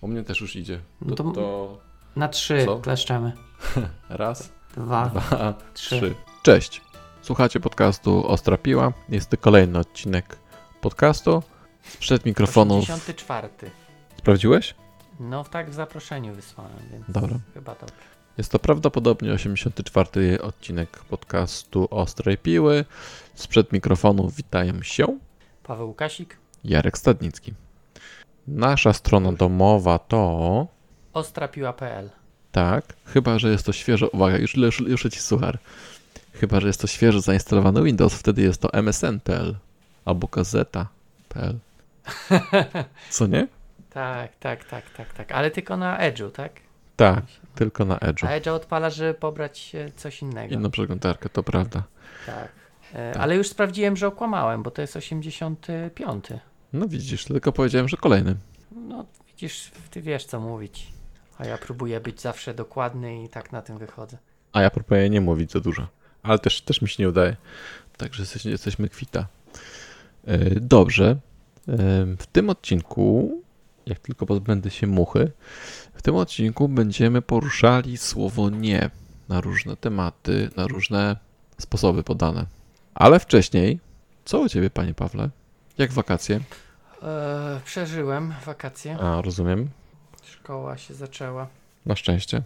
U mnie też już idzie. No To, to- to Na trzy Co? kleszczemy. raz, Dwa, dwa, trzy. trzy. Cześć. Słuchacie podcastu Ostra Piła. Jest to kolejny odcinek podcastu. Sprzed mikrofonów. 84. Sprawdziłeś? No tak w zaproszeniu wysłałem, więc Dobra. chyba to. Jest to prawdopodobnie 84 odcinek podcastu Ostrej Piły. Sprzed mikrofonów witają się Paweł Łukasik, Jarek Stadnicki. Nasza strona domowa to... ostrapiła.pl. Tak, chyba że jest to świeżo. Uwaga, już, już, już ci suchar. Chyba że jest to świeżo zainstalowany Windows, wtedy jest to MSN.pl albo gazeta.pl. Co nie? Tak, tak, tak, tak, tak. Ale tylko na Edge'u, tak? Tak, tylko na Edge'u. A Edge'a odpala, żeby pobrać e, coś innego. Inną przeglądarkę, to prawda. Tak. E, Tak. Ale już sprawdziłem, że okłamałem, bo to jest 85. No widzisz, tylko powiedziałem, że kolejny. No widzisz, ty wiesz co mówić. A ja próbuję być zawsze dokładny i tak na tym wychodzę. A ja proponuję nie mówić za dużo. Ale też, też mi się nie udaje. Także jesteś, jesteśmy kwita. E, Dobrze. E, W tym odcinku, jak tylko pozbędę się muchy, w tym odcinku będziemy poruszali słowo nie na różne tematy, na różne sposoby podane. Ale wcześniej, co u ciebie, panie Pawle? Jak wakacje? E, przeżyłem wakacje. A, rozumiem. Szkoła się zaczęła. Na szczęście.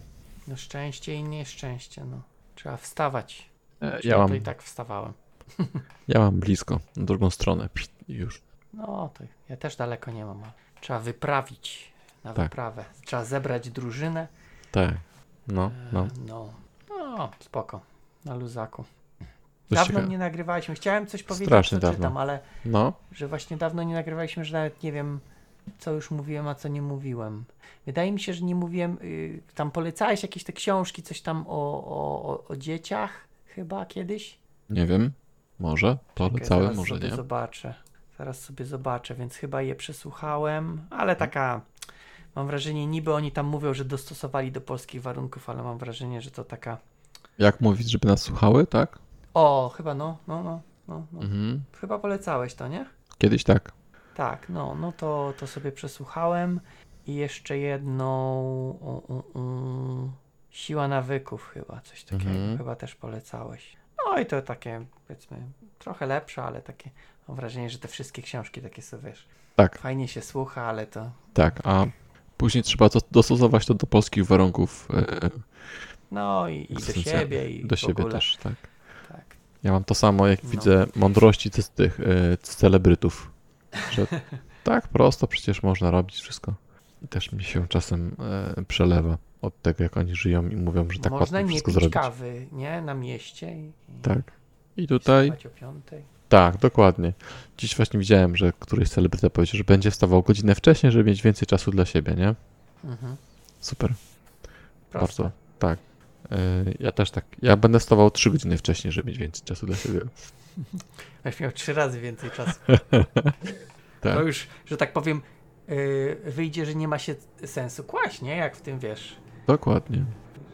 No szczęście i nieszczęście, no. Trzeba wstawać. E, Ja to mam, i tak wstawałem. ja mam blisko, na drugą stronę. Już. No to ja też daleko nie mam. Trzeba wyprawić na Tak. wyprawę. Trzeba zebrać drużynę. Tak. No, E, no. no. no, spoko. Na luzaku. Dawno ciekawe. nie nagrywaliśmy. Chciałem coś powiedzieć, Strasznie co dawno. czytam, ale No, że właśnie dawno nie nagrywaliśmy, że nawet nie wiem, co już mówiłem, a co nie mówiłem. Wydaje mi się, że nie mówiłem. Y, tam polecałeś jakieś te książki, coś tam o, o, o, dzieciach chyba kiedyś. nie wiem. Może. Zaraz może sobie nie. zobaczę. Zaraz sobie zobaczę, więc chyba je przesłuchałem, ale taka. Mam wrażenie, niby oni tam mówią, że dostosowali do polskich warunków, ale mam wrażenie, że to taka. Jak mówić, żeby nas słuchały, tak? O, chyba no, no, no, no, no. Mhm. Chyba polecałeś to, nie? Kiedyś tak. Tak, no, no to, to sobie przesłuchałem. I jeszcze jedną. U, u, u, siła nawyków, chyba coś takiego. Mhm. Chyba też polecałeś. No i to takie, powiedzmy, trochę lepsze, ale takie. Mam wrażenie, że te wszystkie książki takie są, wiesz. Tak, Fajnie się słucha, ale to. tak. A później trzeba to, dostosować to do polskich warunków. E, No i, i do siebie, i do siebie też, tak. Ja mam to samo, jak No. widzę mądrości z tych e, celebrytów. Że tak prosto przecież można robić wszystko. I też mi się czasem e, przelewa od tego, jak oni żyją i mówią, że tak Można łatwo nie wszystko pić zrobić. kawy, nie? Na mieście. I, Tak. I tutaj. Tak, dokładnie. Dziś właśnie widziałem, że któryś celebryta powiedział, że będzie wstawał godzinę wcześniej, żeby mieć więcej czasu dla siebie, nie? Mhm. Super, Proste. bardzo. Tak. Yy, ja też tak. Ja będę wstawał 3 godziny wcześniej, żeby mieć więcej czasu dla siebie. Będziesz miał trzy razy więcej czasu. Tak. To już, że tak powiem, yy, wyjdzie, że nie ma się sensu kłaść, nie? Jak w tym wiesz. Dokładnie.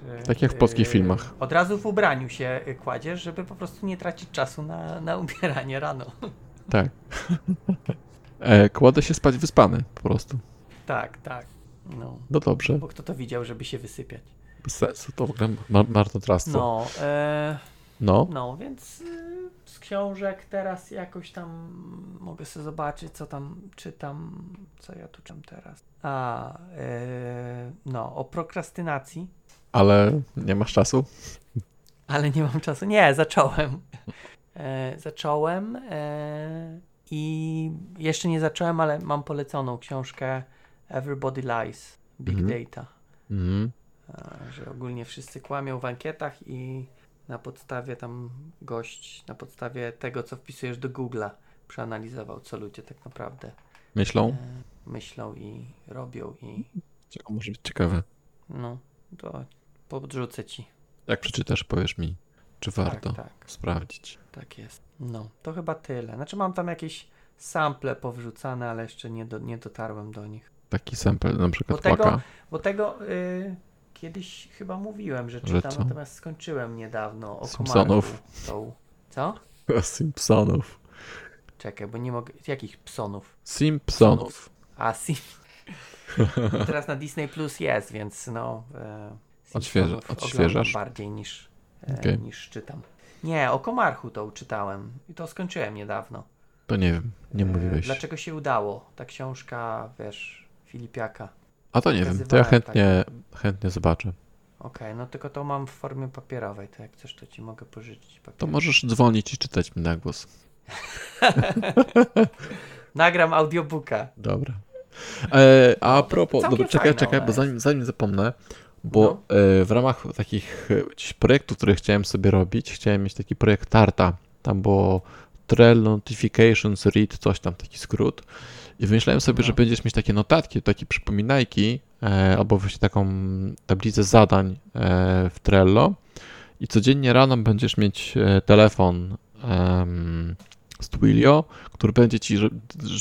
Że, Tak jak w polskich filmach. Od razu w ubraniu się kładziesz, żeby po prostu nie tracić czasu na, na ubieranie rano. Tak. e, kładę się spać wyspany po prostu. tak, tak. No. No dobrze. Bo kto to widział, żeby się wysypiać? Bez sensu. To w ogóle mar- marnotrawstwo. No, e, No. no więc y, z książek teraz jakoś tam mogę sobie zobaczyć, co tam czytam, co ja tu czytam teraz. A, e, no, o prokrastynacji. Ale nie masz czasu? Ale nie mam czasu. Nie, zacząłem. E, zacząłem e, i jeszcze nie zacząłem, ale mam poleconą książkę Everybody Lies, Big Mhm. Data. Mhm. E, że ogólnie wszyscy kłamią w ankietach i na podstawie tam gość, na podstawie tego, co wpisujesz do Google'a, przeanalizował, co ludzie tak naprawdę Myślą? e, myślą i robią i To może być ciekawe. no, to podrzucę ci. Jak przeczytasz, powiesz mi, czy warto Tak, tak. sprawdzić. Tak jest. No, to chyba tyle. Znaczy mam tam jakieś sample powrzucane, ale jeszcze nie, do, nie dotarłem do nich. Taki sample, na przykład Bo tego- płaka. Bo tego y, kiedyś chyba mówiłem, że Że czytam, co? natomiast skończyłem niedawno o Simpsonów. Komarku, Tą... Co? Simpsonów. Czekaj, bo nie mogę... Jakich psonów? Simpsonów. A, sim... Teraz na Disney Plus jest, więc no. E, Simpsonów odświeżasz. bardziej niż, e, Okej. niż czytam. Nie, o Komarchu to czytałem i to skończyłem niedawno. To nie wiem, nie E, mówiłeś. Dlaczego się udało? Ta książka, wiesz, Filipiaka. A to nie wiem, to ja pokazywałem, chętnie, chętnie zobaczę. Okej, no tylko to mam w formie papierowej, to jak chcesz, to ci mogę pożyczyć papier. To możesz dzwonić i czytać mi na głos. Nagram audiobooka. Dobra. E, a No, propos, dobra, czekaj, czekaj, bo zanim, zanim zapomnę, bo No. e, w ramach takich e, projektów, które chciałem sobie robić, chciałem mieć taki projekt Tarta. Tam było Trail Notifications Read, coś tam, taki skrót. I wymyślałem sobie, No. że będziesz mieć takie notatki, takie przypominajki, e, albo właśnie taką tablicę zadań e, w Trello. I codziennie rano będziesz mieć e, telefon em, z Twilio, który będzie ci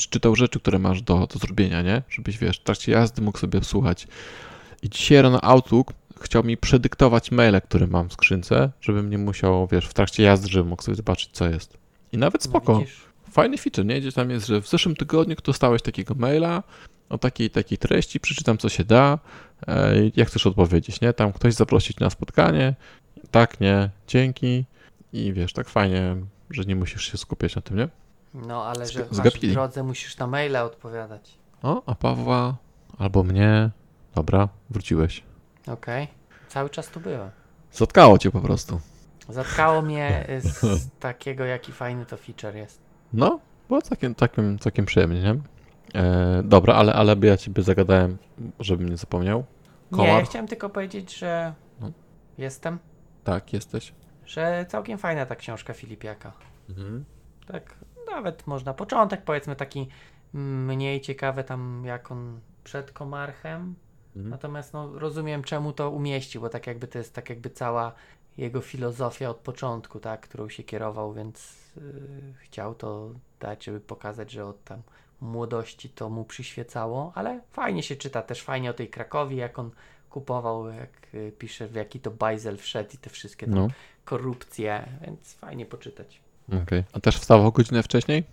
czytał rzeczy, które masz do, do zrobienia, nie? Żebyś, wiesz, w trakcie jazdy mógł sobie słuchać. I dzisiaj rano Outlook chciał mi przedyktować maile, które mam w skrzynce, żebym nie musiał, wiesz, w trakcie jazdy, żebym mógł sobie zobaczyć, co jest. I nawet No spoko. widzisz? Fajny feature, nie? Gdzie tam jest, że w zeszłym tygodniu dostałeś takiego maila o takiej takiej treści, przeczytam co się da, jak chcesz odpowiedzieć, nie? Tam ktoś zaprosić na spotkanie, tak, nie, dzięki i wiesz, tak fajnie, że nie musisz się skupiać na tym, nie? No ale że zgapili. w drodze musisz na maile odpowiadać. O, a Pawła albo mnie, dobra, wróciłeś. Okej. Cały czas tu byłem. Zatkało cię po prostu. Zatkało mnie y, z takiego, jaki fajny to feature jest. No, było całkiem, całkiem, całkiem przyjemnie, nie? E, dobra, ale, ale ja ciebie zagadałem, żebym nie zapomniał. Nie, Komar? ja chciałem tylko powiedzieć, że No. jestem, Tak, jesteś. że całkiem fajna ta książka Filipiaka. Mhm. Tak, nawet można. Początek powiedzmy taki mniej ciekawy tam jak on przed Komarchem. Mhm. Natomiast no, rozumiem czemu to umieścił, bo tak jakby to jest tak jakby cała jego filozofia od początku, tak, którą się kierował, więc yy, chciał to dać, żeby pokazać, że od tam młodości to mu przyświecało, ale fajnie się czyta też fajnie o tej Krakowie, jak on kupował, jak y, pisze, w jaki to bajzel wszedł i te wszystkie tam No, korupcje, więc fajnie poczytać. okej. A też wstawał godzinę wcześniej?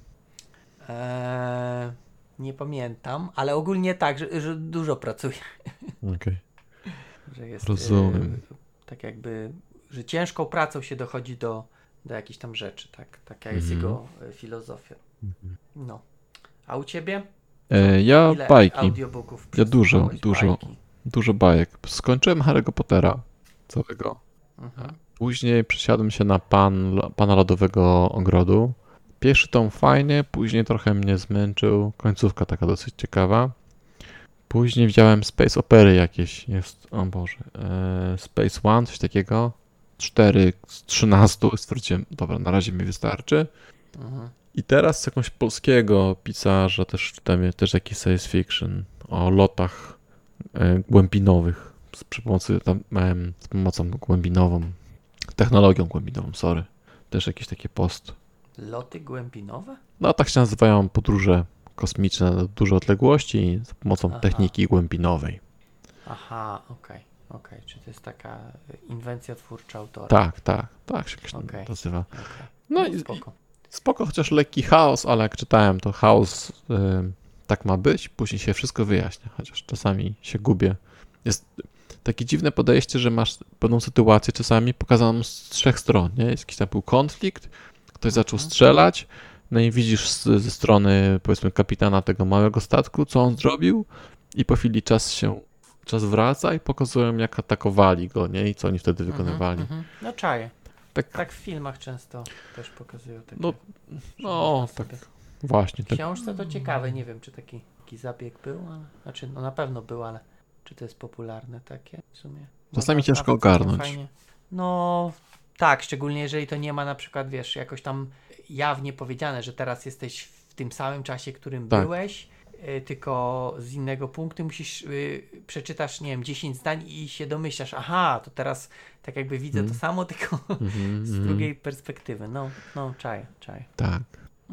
Eee, nie pamiętam, ale ogólnie tak, że, że dużo pracuje. Okej. Że jest, Rozumiem. tak jakby, że ciężką pracą się dochodzi do, do jakichś tam rzeczy, tak? Taka jest Mhm. jego e, filozofia. No. A u ciebie? E, Ja Ile bajki, Ja dużo, dużo. Bajki. dużo bajek. Skończyłem Harry'ego Pottera całego. Mhm. Później przesiadłem się na pan, Pana Lodowego Ogrodu. Pierwszy tom fajnie, później trochę mnie zmęczył. Końcówka taka dosyć ciekawa. Później wziąłem Space Opery jakieś. Jest, o Boże. E, Space One, coś takiego. 4 z 13. Stwierdziłem, dobra, na razie mi wystarczy. Mhm. I teraz jakąś polskiego pisarza też czytam, też jakiś science fiction o lotach e, głębinowych z, przy pomocy, tam, em, z pomocą głębinową, technologią głębinową, sorry. Też jakiś taki post. Loty głębinowe? No tak się nazywają podróże kosmiczne na duże odległości za pomocą Aha. techniki głębinowej. Aha, okej. Okej, czy to jest taka e, inwencja twórcza autora? Tak, tak, tak się Okej. nazywa. Okej. No i, spoko. Spoko, chociaż lekki chaos, ale jak czytałem, to chaos y, tak ma być, później się wszystko wyjaśnia, chociaż czasami się gubię. Jest takie dziwne podejście, że masz pewną sytuację czasami pokazaną z trzech stron, nie? Jest jakiś tam był konflikt, ktoś zaczął Mhm. strzelać, no i widzisz z, ze strony, powiedzmy, kapitana tego małego statku, co on zrobił i po chwili czas się, czas wraca i pokazują, jak atakowali go, nie? I co oni wtedy wykonywali. Mhm, mhm. No czaję. Tak, Tak w filmach często też pokazują takie. No, no, tak. właśnie, W tak. książce to ciekawe, nie wiem czy taki, taki zabieg był, ale, znaczy no na pewno był, ale czy to jest popularne takie w sumie? Czasami Można ciężko ogarnąć. No tak, szczególnie jeżeli to nie ma na przykład, wiesz, jakoś tam jawnie powiedziane, że teraz jesteś w tym samym czasie, którym Tak. byłeś, tylko z innego punktu musisz, y, przeczytasz, nie wiem, 10 zdań i się domyślasz, aha, to teraz tak jakby widzę Mhm. to samo, tylko Mhm, z mhm. drugiej perspektywy. No, no, czaj, czaj. Tak.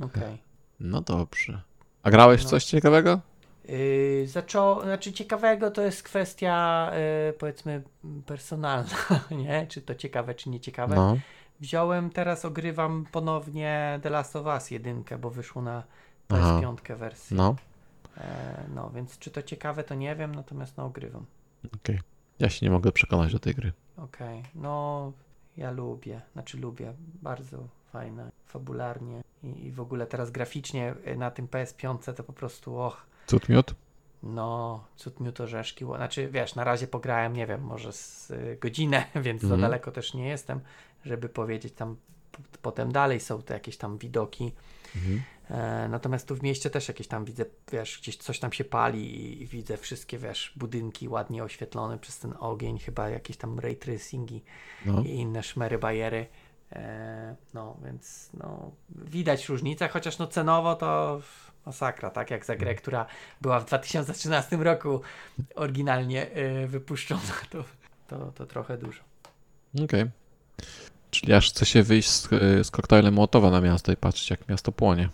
Okej. No dobrze. A grałeś No. coś ciekawego? Yy, zaczęło, znaczy ciekawego to jest kwestia yy, powiedzmy personalna, nie? Czy to ciekawe, czy nieciekawe. No. Wziąłem, teraz ogrywam ponownie The Last of Us jedynkę, bo wyszło na Aha. PS5 wersję. No. E, no, więc czy to ciekawe, to nie wiem, natomiast no ogrywam. Okej. Ja się nie mogę przekonać do tej gry. Okej, no ja lubię, znaczy lubię, bardzo fajne, fabularnie i, i w ogóle teraz graficznie y, na tym PS5 to po prostu och, Cud miód? no cud miód orzeszki, znaczy wiesz, na razie pograłem, nie wiem, może z y, godzinę, więc za Mhm. daleko też nie jestem, żeby powiedzieć tam potem dalej są te jakieś tam widoki, Mhm. E, natomiast tu w mieście też jakieś tam widzę, wiesz, gdzieś coś tam się pali i widzę wszystkie, wiesz, budynki ładnie oświetlone przez ten ogień, chyba jakieś tam ray tracingi No. i inne szmery bajery. E, no, więc no, widać różnicę, chociaż no cenowo to masakra, tak? Jak za grę, która była w 2013 roku oryginalnie e, wypuszczona, to, to, to trochę dużo. Okej. Czyli aż chce się wyjść z, z koktajlem Mołotowa na miasto i patrzeć, jak miasto płonie.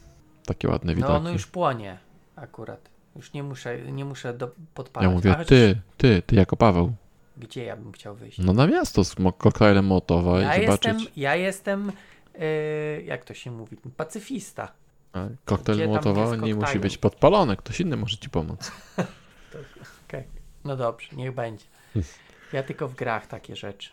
Takie ładne widoki. No, no już płonie akurat. Już nie muszę, nie muszę do, podpalać. ja mówię, chociaż ty, ty, ty jako Paweł. Gdzie ja bym chciał wyjść? No na miasto z koktajlem Mołotowa ja i zobaczyć. jestem, ja jestem e, jak to się mówi, pacyfista. A koktajl jest nie musi być podpalony, ktoś inny może ci pomóc. No dobrze, niech będzie. Ja tylko w grach takie rzeczy.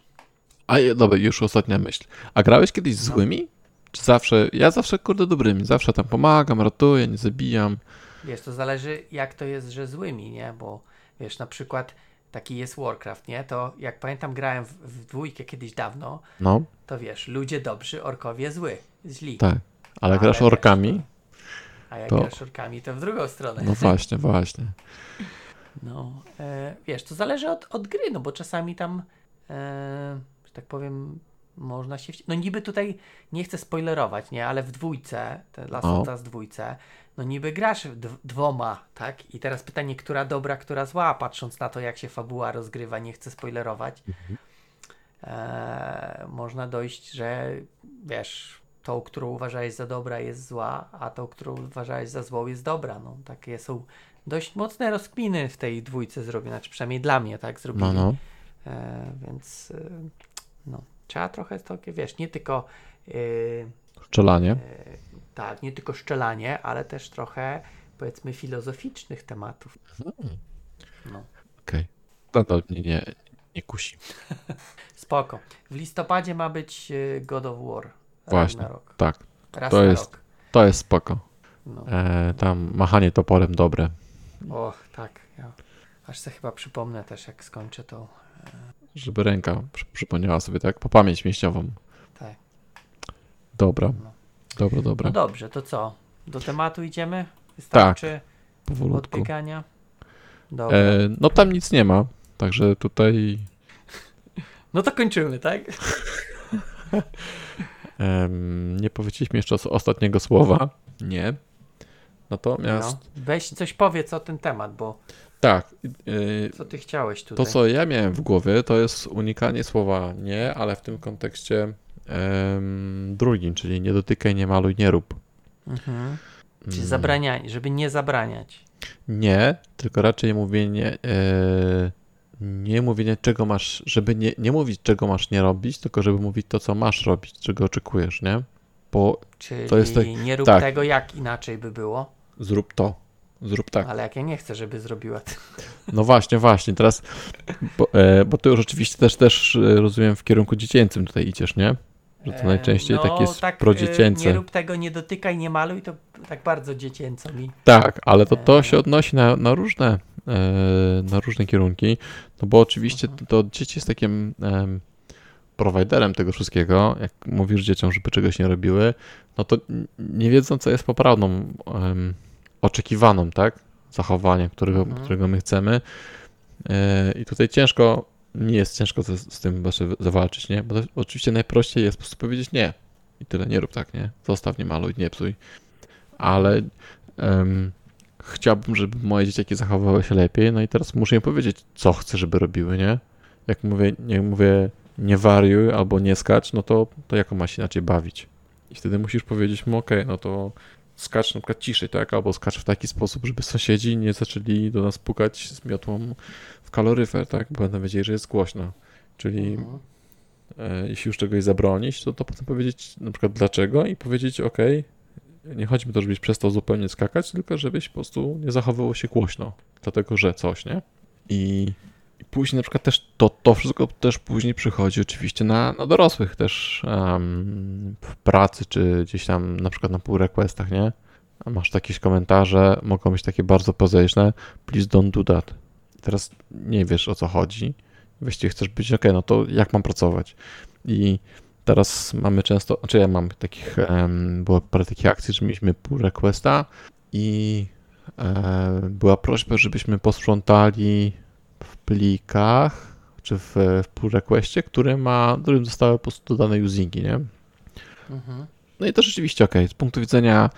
A dobra, już ostatnia myśl. A grałeś kiedyś z No. złymi? Czy zawsze? Ja zawsze kurde dobrymi. Zawsze tam pomagam, ratuję, nie zabijam. Wiesz, to zależy jak to jest, że złymi, nie? Bo wiesz, na przykład taki jest Warcraft, nie? To jak pamiętam grałem w, w dwójkę kiedyś dawno, No, to wiesz, ludzie dobrzy, orkowie zły, źli. tak. Ale Ale grasz wiesz, orkami? A jak to- grasz orkami, to w drugą stronę. No właśnie, właśnie. No, e, wiesz, to zależy od, od gry, no bo czasami tam, e, że tak powiem, można się. No niby tutaj nie chcę spoilerować, nie, ale w dwójce, te Last No. of Us dwójce, no niby grasz dwoma, tak? I teraz pytanie, która dobra, która zła, patrząc na to, jak się fabuła rozgrywa, nie chcę spoilerować. E, można dojść, że wiesz, tą, którą uważałeś za dobra jest zła, a tą, którą uważałeś za złą jest dobra. No, takie są dość mocne rozkminy w tej dwójce zrobione, znaczy przynajmniej dla mnie tak zrobili. No, no. E, więc e, no, trzeba trochę takie, wiesz, nie tylko e, Strzelanie. e, tak, nie tylko szczelanie, ale też trochę powiedzmy filozoficznych tematów. No. Okej. No to mnie nie, nie kusi. Spoko. W listopadzie ma być e, God of War. Właśnie. Ragnarok. Tak, Raz to na jest- rok. to jest spoko. No. E, tam machanie toporem dobre. Och, tak. Ja. Aż sobie chyba przypomnę też, jak skończę to. Żeby ręka przy, przypomniała sobie tak po pamięć mięśniową. Tak. Dobra. No. Dobra, dobra. No dobrze, to co? Do tematu idziemy? Wystarczy Powolutku. odbiegania? Dobra. E, no tam nic nie ma. Także tutaj No to kończymy, tak? em, nie powiedzieliśmy jeszcze os- ostatniego słowa. Nie. Natomiast No. Weź coś powiedz o ten temat, bo tak. e, co ty chciałeś tutaj? To, co ja miałem w głowie, to jest unikanie słowa nie, ale w tym kontekście drugim, czyli nie dotykaj, nie maluj, nie rób. Mhm. Czyli Mm, zabranianie, żeby nie zabraniać. Nie, tylko raczej mówienie, e, nie mówienie czego masz, żeby nie, nie mówić czego masz nie robić, tylko żeby mówić to, co masz robić, czego oczekujesz, nie? Bo Czyli To jest tak- nie rób tak. tego, jak inaczej by było. zrób to, zrób tak. Ale jak ja nie chcę, żeby zrobiła to. No właśnie, właśnie, teraz, bo, e, bo ty już oczywiście też, też e, rozumiem w kierunku dziecięcym tutaj idziesz, nie? Że to E, najczęściej no, tak jest tak, prodziecięce. e, Nie rób tego, nie dotykaj, nie maluj, to tak bardzo dziecięco mi. Tak, ale to, to się odnosi na, na, różne, e, na różne kierunki, no bo oczywiście to, to dzieci jest takim em, prowajderem tego wszystkiego, jak mówisz dzieciom, żeby czegoś nie robiły, no to nie wiedzą, co jest poprawną, oczekiwaną, tak, zachowaniem, którego, Mhm. którego my chcemy. E, i tutaj ciężko, nie jest ciężko z, z tym właśnie zawalczyć, nie, bo to, oczywiście najprościej jest po prostu powiedzieć nie. I tyle, nie rób tak, nie, zostaw, nie maluj, nie psuj, ale em, chciałbym, żeby moje dzieciaki zachowywały się lepiej, no i teraz muszę im powiedzieć, co chcę, żeby robiły, nie? Jak mówię, nie mówię nie wariuj albo nie skacz, no to, to jako ma się inaczej bawić? I wtedy musisz powiedzieć mu, okej, no to skacz na przykład ciszej, tak? Albo skacz w taki sposób, żeby sąsiedzi nie zaczęli do nas pukać z miotłą w kaloryfer, tak? Bo będą wiedzieli, że jest głośno. Czyli Mhm. e, jeśli już czegoś zabronić, to, to potem powiedzieć na przykład dlaczego i powiedzieć, ok, nie chodzi mi to, żebyś przestał zupełnie skakać, tylko żebyś po prostu nie zachowywał się głośno, dlatego że coś, nie? I później na przykład też to, to wszystko też później przychodzi oczywiście na, na dorosłych też um, w pracy, czy gdzieś tam na przykład na pull requestach, nie? A masz jakieś komentarze, mogą być takie bardzo pozejszne, please don't do that. Teraz nie wiesz o co chodzi, właściwie chcesz być, ok, no to jak mam pracować? I teraz mamy często, znaczy ja mam takich, um, było parę takich akcji, że mieliśmy pull requesta i e, była prośba, żebyśmy posprzątali plikach, czy w, w pull requestie, który ma, którym zostały po prostu dodane usingi, nie? Mhm. No i to rzeczywiście ok, z punktu widzenia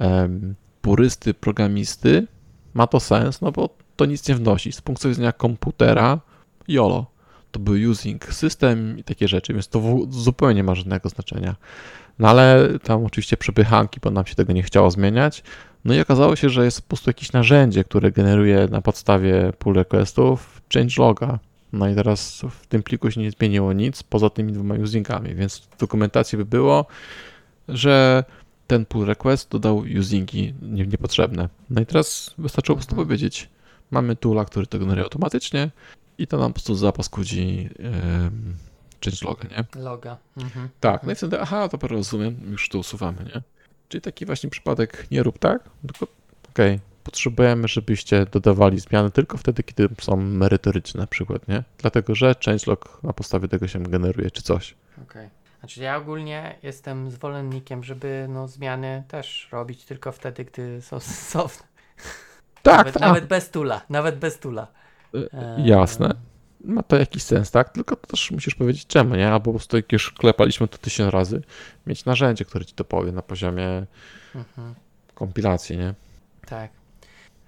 um, purysty, programisty ma to sens, no bo to nic nie wnosi. Z punktu widzenia komputera, YOLO to był using system i takie rzeczy, więc to zupełnie nie ma żadnego znaczenia. No ale tam oczywiście przepychanki, bo nam się tego nie chciało zmieniać. No i okazało się, że jest po prostu jakieś narzędzie, które generuje na podstawie pull requestów changeloga. No i teraz w tym pliku się nie zmieniło nic poza tymi dwoma usingami, więc w dokumentacji by było, że ten pull request dodał usingi niepotrzebne. No i teraz wystarczyło po prostu mhm. powiedzieć, mamy toola, który to generuje automatycznie, i to nam po prostu zapaskudzi um, changeloga, nie? Loga. Mhm. Tak, no i wtedy, aha, to rozumiem, już to usuwamy, nie? Czyli taki właśnie przypadek, nie rób tak, tylko okej, okay, potrzebujemy, żebyście dodawali zmiany tylko wtedy, kiedy są merytoryczne na przykład, nie? Dlatego, że changelog na podstawie tego się generuje, czy coś. Okej. Okay. Znaczy ja ogólnie jestem zwolennikiem, żeby no, zmiany też robić tylko wtedy, gdy są sensowne. Tak, nawet, tak. Nawet bez tula, nawet bez tula. E, jasne. Ma to jakiś sens, tak? Tylko też musisz powiedzieć czemu, nie? Albo po prostu jak już klepaliśmy to tysiąc razy, mieć narzędzie, które ci to powie na poziomie mhm. kompilacji, nie? Tak.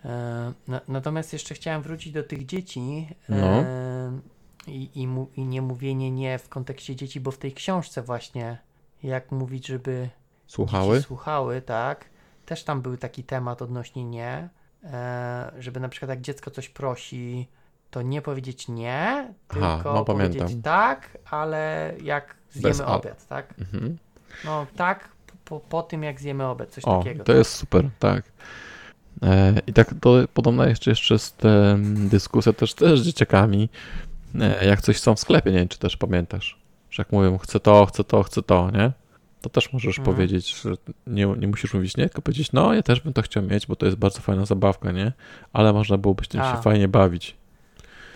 E, natomiast jeszcze chciałem wrócić do tych dzieci e, no. i, i, mu, i nie mówienie nie w kontekście dzieci, bo w tej książce właśnie jak mówić, żeby słuchały, słuchały tak, też tam był taki temat odnośnie nie, E, żeby na przykład jak dziecko coś prosi, to nie powiedzieć nie, tylko Aha, no, powiedzieć pamiętam. tak, ale jak zjemy Bez obiad, tak? Mhm. No tak, po, po tym jak zjemy obiad, coś o, takiego. To tak? jest super, tak. E, I tak to podobna jeszcze, jeszcze tym dyskusja też, też z dzieciakami, e, jak coś są w sklepie, nie wiem, czy też pamiętasz, że jak mówią, chcę to, chcę to, chcę to, nie? to też możesz mhm. powiedzieć, że nie, nie musisz mówić nie, tylko powiedzieć, no ja też bym to chciał mieć, bo to jest bardzo fajna zabawka, nie? Ale można byłoby tym się fajnie bawić.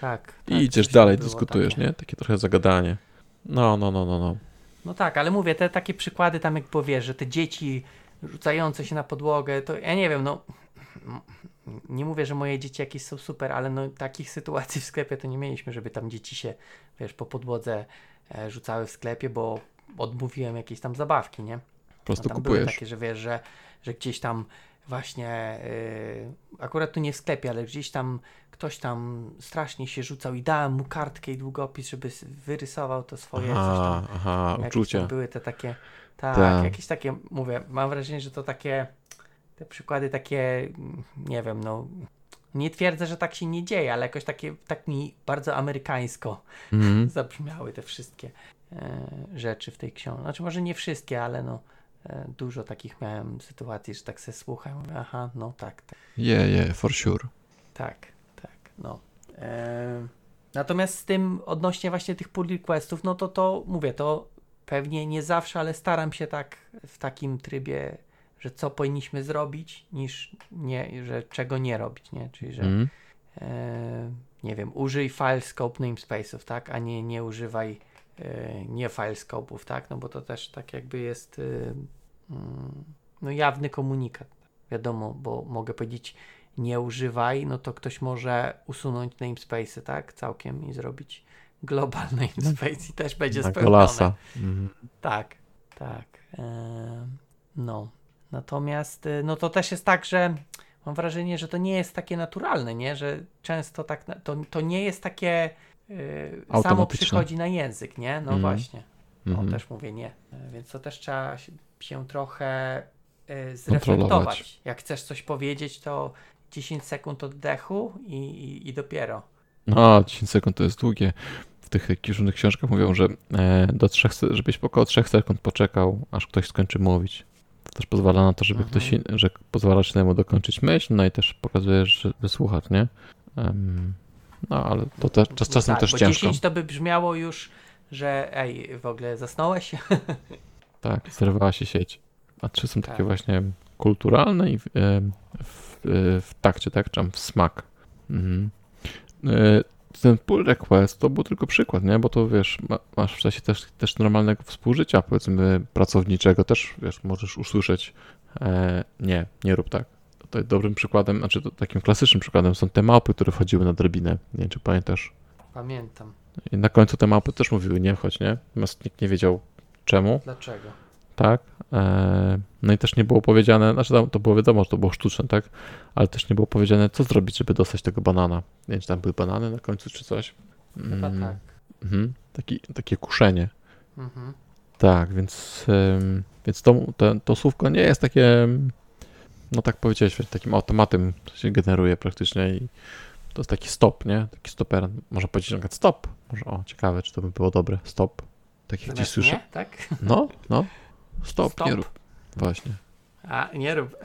Tak. I tak, idziesz dalej, dyskutujesz, takie. nie? Takie trochę zagadanie. No, no, no, no, no. No tak, ale mówię, te takie przykłady tam jak powiesz, że te dzieci rzucające się na podłogę, to ja nie wiem, no nie mówię, że moje dzieci jakieś są super, ale no takich sytuacji w sklepie to nie mieliśmy, żeby tam dzieci się, wiesz, po podłodze e, rzucały w sklepie, bo odmówiłem jakieś tam zabawki, nie? Po prostu no, tam kupujesz. Były takie, że wiesz, że, że gdzieś tam właśnie, yy, akurat tu nie w sklepie, ale gdzieś tam ktoś tam strasznie się rzucał i dałem mu kartkę i długopis, żeby wyrysował to swoje aha, coś tam. Aha, uczucia. Były te takie, tak, Ta. jakieś takie, mówię, mam wrażenie, że to takie, te przykłady takie, nie wiem, no, nie twierdzę, że tak się nie dzieje, ale jakoś takie, tak mi bardzo amerykańsko mm. zabrzmiały te wszystkie E, rzeczy w tej książce. Znaczy może nie wszystkie, ale no e, dużo takich miałem sytuacji, że tak se słucham, mówię, aha, no tak. tak. Yeah, yeah, for sure. Tak, tak, no. E, natomiast z tym odnośnie właśnie tych pull requestów, no to to mówię, to pewnie nie zawsze, ale staram się tak w takim trybie, że co powinniśmy zrobić, niż nie, że czego nie robić, nie? Czyli, że mm. e, nie wiem, użyj file scope namespace'ów, tak? A nie, nie używaj E, nie filescope'ów, tak? No bo to też tak jakby jest y, mm, no jawny komunikat. Wiadomo, bo mogę powiedzieć nie używaj, no to ktoś może usunąć namespace'y, tak? Całkiem i zrobić global namespace i też będzie spełnione. Mhm. Tak, tak. E, no. Natomiast y, no to też jest tak, że mam wrażenie, że to nie jest takie naturalne, nie? Że często tak, to, to nie jest takie yy, samo przychodzi na język, nie? No mm. właśnie. No mm. też mówię nie. Więc to też trzeba się trochę yy, zreflektować. Jak chcesz coś powiedzieć, to 10 sekund oddechu i, i, i dopiero. No, 10 sekund to jest długie. W tych różnych książkach mówią, że e, do trzech, żebyś około 3 sekund poczekał, aż ktoś skończy mówić. Też pozwala na to, żeby Mhm. ktoś, że pozwalasz innemu dokończyć myśl, no i też pokazujesz, że wysłuchać, nie? Em, no, ale to też, czas, czasem tak, też bo ciężko. 10 to by brzmiało już, że ej, w ogóle zasnąłeś? Tak, zerwała się sieć. A trzy są takie Tak. właśnie kulturalne i w, w, e, w takcie, tak? Czy w smak. Mhm. Ten pull request to był tylko przykład, nie? Bo to wiesz, ma, masz w czasie też, też normalnego współżycia, powiedzmy, pracowniczego, też wiesz, możesz usłyszeć e, nie, nie rób tak. Jest dobrym przykładem, znaczy takim klasycznym przykładem są te małpy, które wchodziły na drabinę. Nie wiem, czy pamiętasz. Pamiętam. I na końcu te małpy też mówiły nie wchodź, nie? Natomiast nikt nie wiedział czemu Dlaczego? Tak? E, No i też nie było powiedziane, znaczy tam to było wiadomo, że to było sztuczne, tak? Ale też nie było powiedziane, co zrobić, żeby dostać tego banana. Nie wiem, czy tam były banany na końcu, czy coś. Chyba Mm, tak. Mhm. Taki, takie kuszenie. Mhm. Tak, więc, więc to, to, to słówko nie jest takie, no tak powiedziałeś, takim automatem to się generuje praktycznie i to jest taki stop, nie? Taki stoper. Można powiedzieć na przykład stop. Może, o, ciekawe, czy to by było dobre. Stop. Tak jak gdzieś słyszę. nie, tak? No, no. Stop, Stop. nie rób. Właśnie. A, nie rób.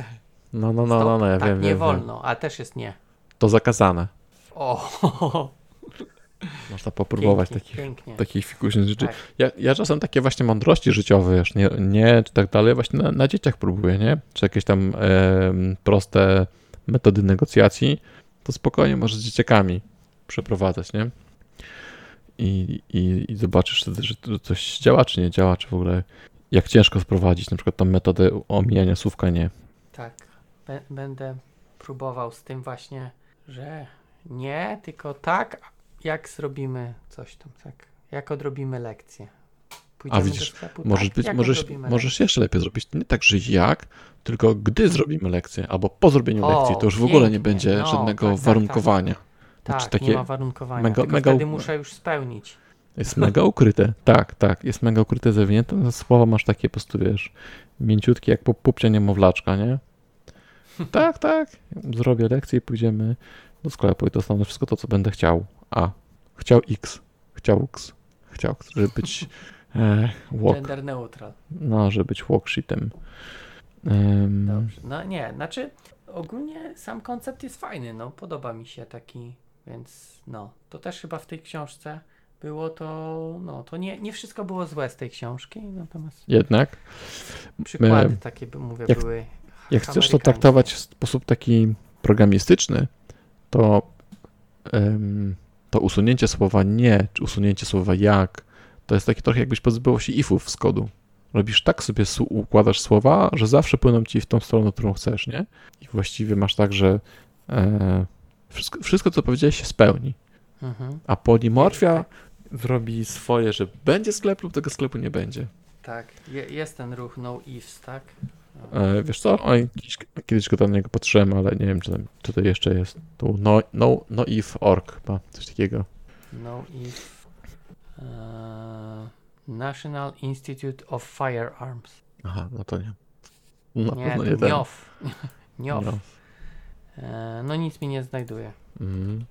No, no, no, Stop. no, no ja tak, wiem, nie wiem, wolno, a też jest nie. Wiem. To zakazane. O, Można popróbować pięknie, takich, pięknie. takich fikuśnych rzeczy. Tak. Ja, ja czasem takie właśnie mądrości życiowe, wiesz, nie, nie czy tak dalej, właśnie na, na dzieciach próbuję, nie? Czy jakieś tam em, proste metody negocjacji, to spokojnie możesz z dzieciakami przeprowadzać, nie? I, i, i zobaczysz wtedy, że coś działa, czy nie działa, czy w ogóle jak ciężko sprowadzić na przykład tą metodę omijania słówka nie. Tak. Bę- Będę próbował z tym właśnie, że nie, tylko tak, jak zrobimy coś tam, tak. Jak odrobimy lekcję. Pójdziemy widzisz, do sklepu, Możesz, tak, być, możesz, możesz jeszcze lepiej zrobić. Nie tak, że jak, tylko gdy zrobimy lekcję, albo po zrobieniu O, lekcji, to już w ogóle nie będzie No, żadnego tak, tak, warunkowania. Tak, Znaczy takie nie ma warunkowania, mega- tylko mega- wtedy muszę już spełnić. Jest mega ukryte. Tak, tak. Jest mega ukryte, zawinięte. Słowa masz takie po prostu, wiesz, mięciutkie jak po pupcie niemowlaczka, nie? Tak, tak. Zrobię lekcję i pójdziemy do sklepu i dostanę wszystko to, co będę chciał. A. Chciał X. Chciał X. Chciał, X, żeby być e, walk, Gender neutral. no, żeby być walksheetem. Em, Dobrze. No nie, znaczy ogólnie sam koncept jest fajny, no podoba mi się taki, więc no, to też chyba w tej książce było to, no to nie, nie wszystko było złe z tej książki, natomiast jednak, przykłady takie, by mówię, jak- były jak chcesz to traktować w sposób taki programistyczny, to, em, to usunięcie słowa nie, czy usunięcie słowa jak, to jest takie trochę jakbyś pozbyło się ifów z kodu. Robisz tak sobie, układasz słowa, że zawsze płyną ci w tą stronę, którą chcesz, nie? I właściwie masz tak, że e, wszystko, wszystko, co powiedziałeś, się spełni. Mhm. A polimorfia zrobi swoje, że będzie sklep lub tego sklepu nie będzie. Tak, je, jest ten ruch no ifs, tak? E, wiesz co? Oj, kiedyś, kiedyś go tam niego patrzyłem, ale nie wiem, czy tam tutaj jeszcze jest. Tu no, no, no if org, coś takiego. No if e, National Institute of Firearms. Aha, no to nie. No, nie, no to nie. NIOF. NIOF. No. E, no nic mi nie znajduje. Mhm.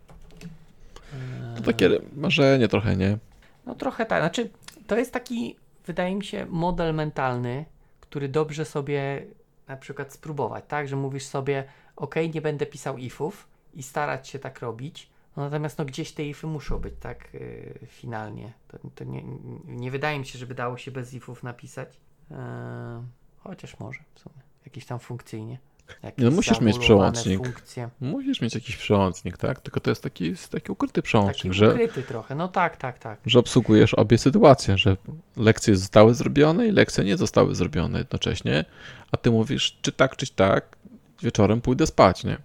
To takie marzenie trochę, nie? No trochę tak, znaczy to jest taki, wydaje mi się, model mentalny, który dobrze sobie na przykład spróbować, tak, że mówisz sobie, ok, nie będę pisał ifów i starać się tak robić, no, natomiast no gdzieś te ify muszą być, tak, yy, finalnie. To, to nie, nie wydaje mi się, żeby dało się bez ifów napisać, Eee, chociaż może w sumie, jakieś tam funkcyjnie. Jakieś No musisz mieć przełącznik. Funkcje. Musisz mieć jakiś przełącznik, tak? Tylko to jest taki, taki ukryty przełącznik, Taki że, ukryty trochę, no tak, tak, tak. że obsługujesz obie sytuacje, że lekcje zostały zrobione i lekcje nie zostały zrobione jednocześnie, a ty mówisz, czy tak, czy tak, wieczorem pójdę spać, nie?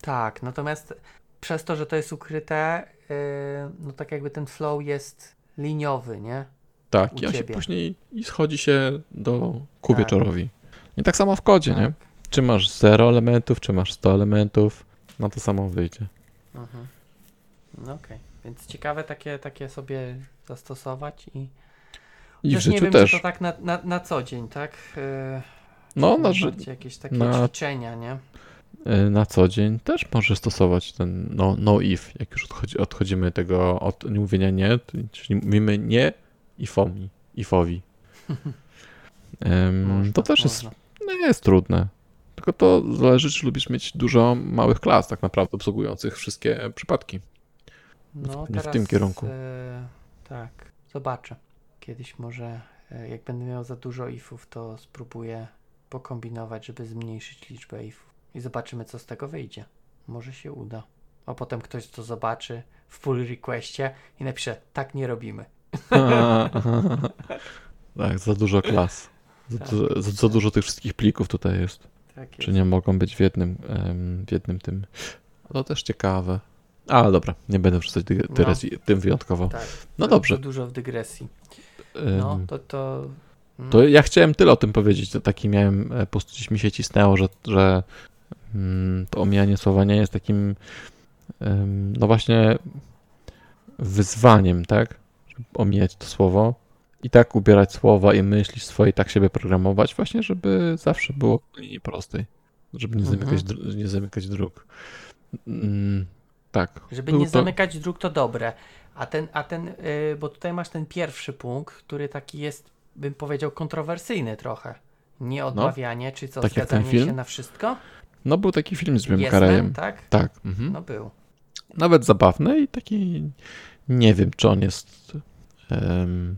Tak, natomiast przez to, że to jest ukryte, yy, no tak jakby ten flow jest liniowy, nie? Tak, U i on się ciebie. później i schodzi się do ku Tak. wieczorowi. I tak samo w kodzie, nie? Czy masz 0 elementów, czy masz 100 elementów, no to samo wyjdzie. Mhm. No okej, więc ciekawe takie, takie sobie zastosować i, I w też nie życiu wiem, też. czy to tak na, na, na co dzień, tak? Yy, No, na, ży- bardziej jakieś takie na- ćwiczenia, nie? y, na co dzień też możesz stosować ten no, no if, jak już odchodzi, odchodzimy tego od mówienia nie, to- czyli mówimy nie ifomi, ifowi. Em, Można, to też jest można. No nie jest trudne. Tylko to zależy, czy lubisz mieć dużo małych klas, tak naprawdę obsługujących wszystkie przypadki. No, w teraz, tym kierunku. E, tak, zobaczę. Kiedyś może, e, jak będę miał za dużo ifów, to spróbuję pokombinować, żeby zmniejszyć liczbę ifów. I zobaczymy, co z tego wyjdzie. Może się uda. A potem ktoś to zobaczy w pull requestie i napisze, tak nie robimy. tak, za dużo klas. Za, Tak. za, za, za dużo tych wszystkich plików tutaj jest. Tak Czy nie mogą być w jednym, w jednym tym. To też ciekawe. Ale dobra, nie będę wrzucać dy- dygresji tym wyjątkowo. Tak. No dobrze. Dużo w dygresji. No, to to... mm, To ja chciałem tyle o tym powiedzieć. To taki miałem, e, po prostu gdzieś mi się cisnęło, że, że mm, to omijanie słowa nie jest takim, no właśnie, wyzwaniem, tak? Żeby omijać to słowo i tak ubierać słowa i myśli swoje, i tak siebie programować, właśnie, żeby zawsze było w linii prostej, żeby nie Mhm. zamykać, dr- nie zamykać dróg. Mm, tak. Żeby nie to- zamykać dróg, to dobre. A ten, a ten y, bo tutaj masz ten pierwszy punkt, który taki jest, bym powiedział, kontrowersyjny trochę. Nie odmawianie, czy co, Tak zgadzanie film? się na wszystko? No był taki film z Carreyem. Man, tak? Tak. Mhm. No był. nawet zabawny i taki nie wiem, czy on jest em,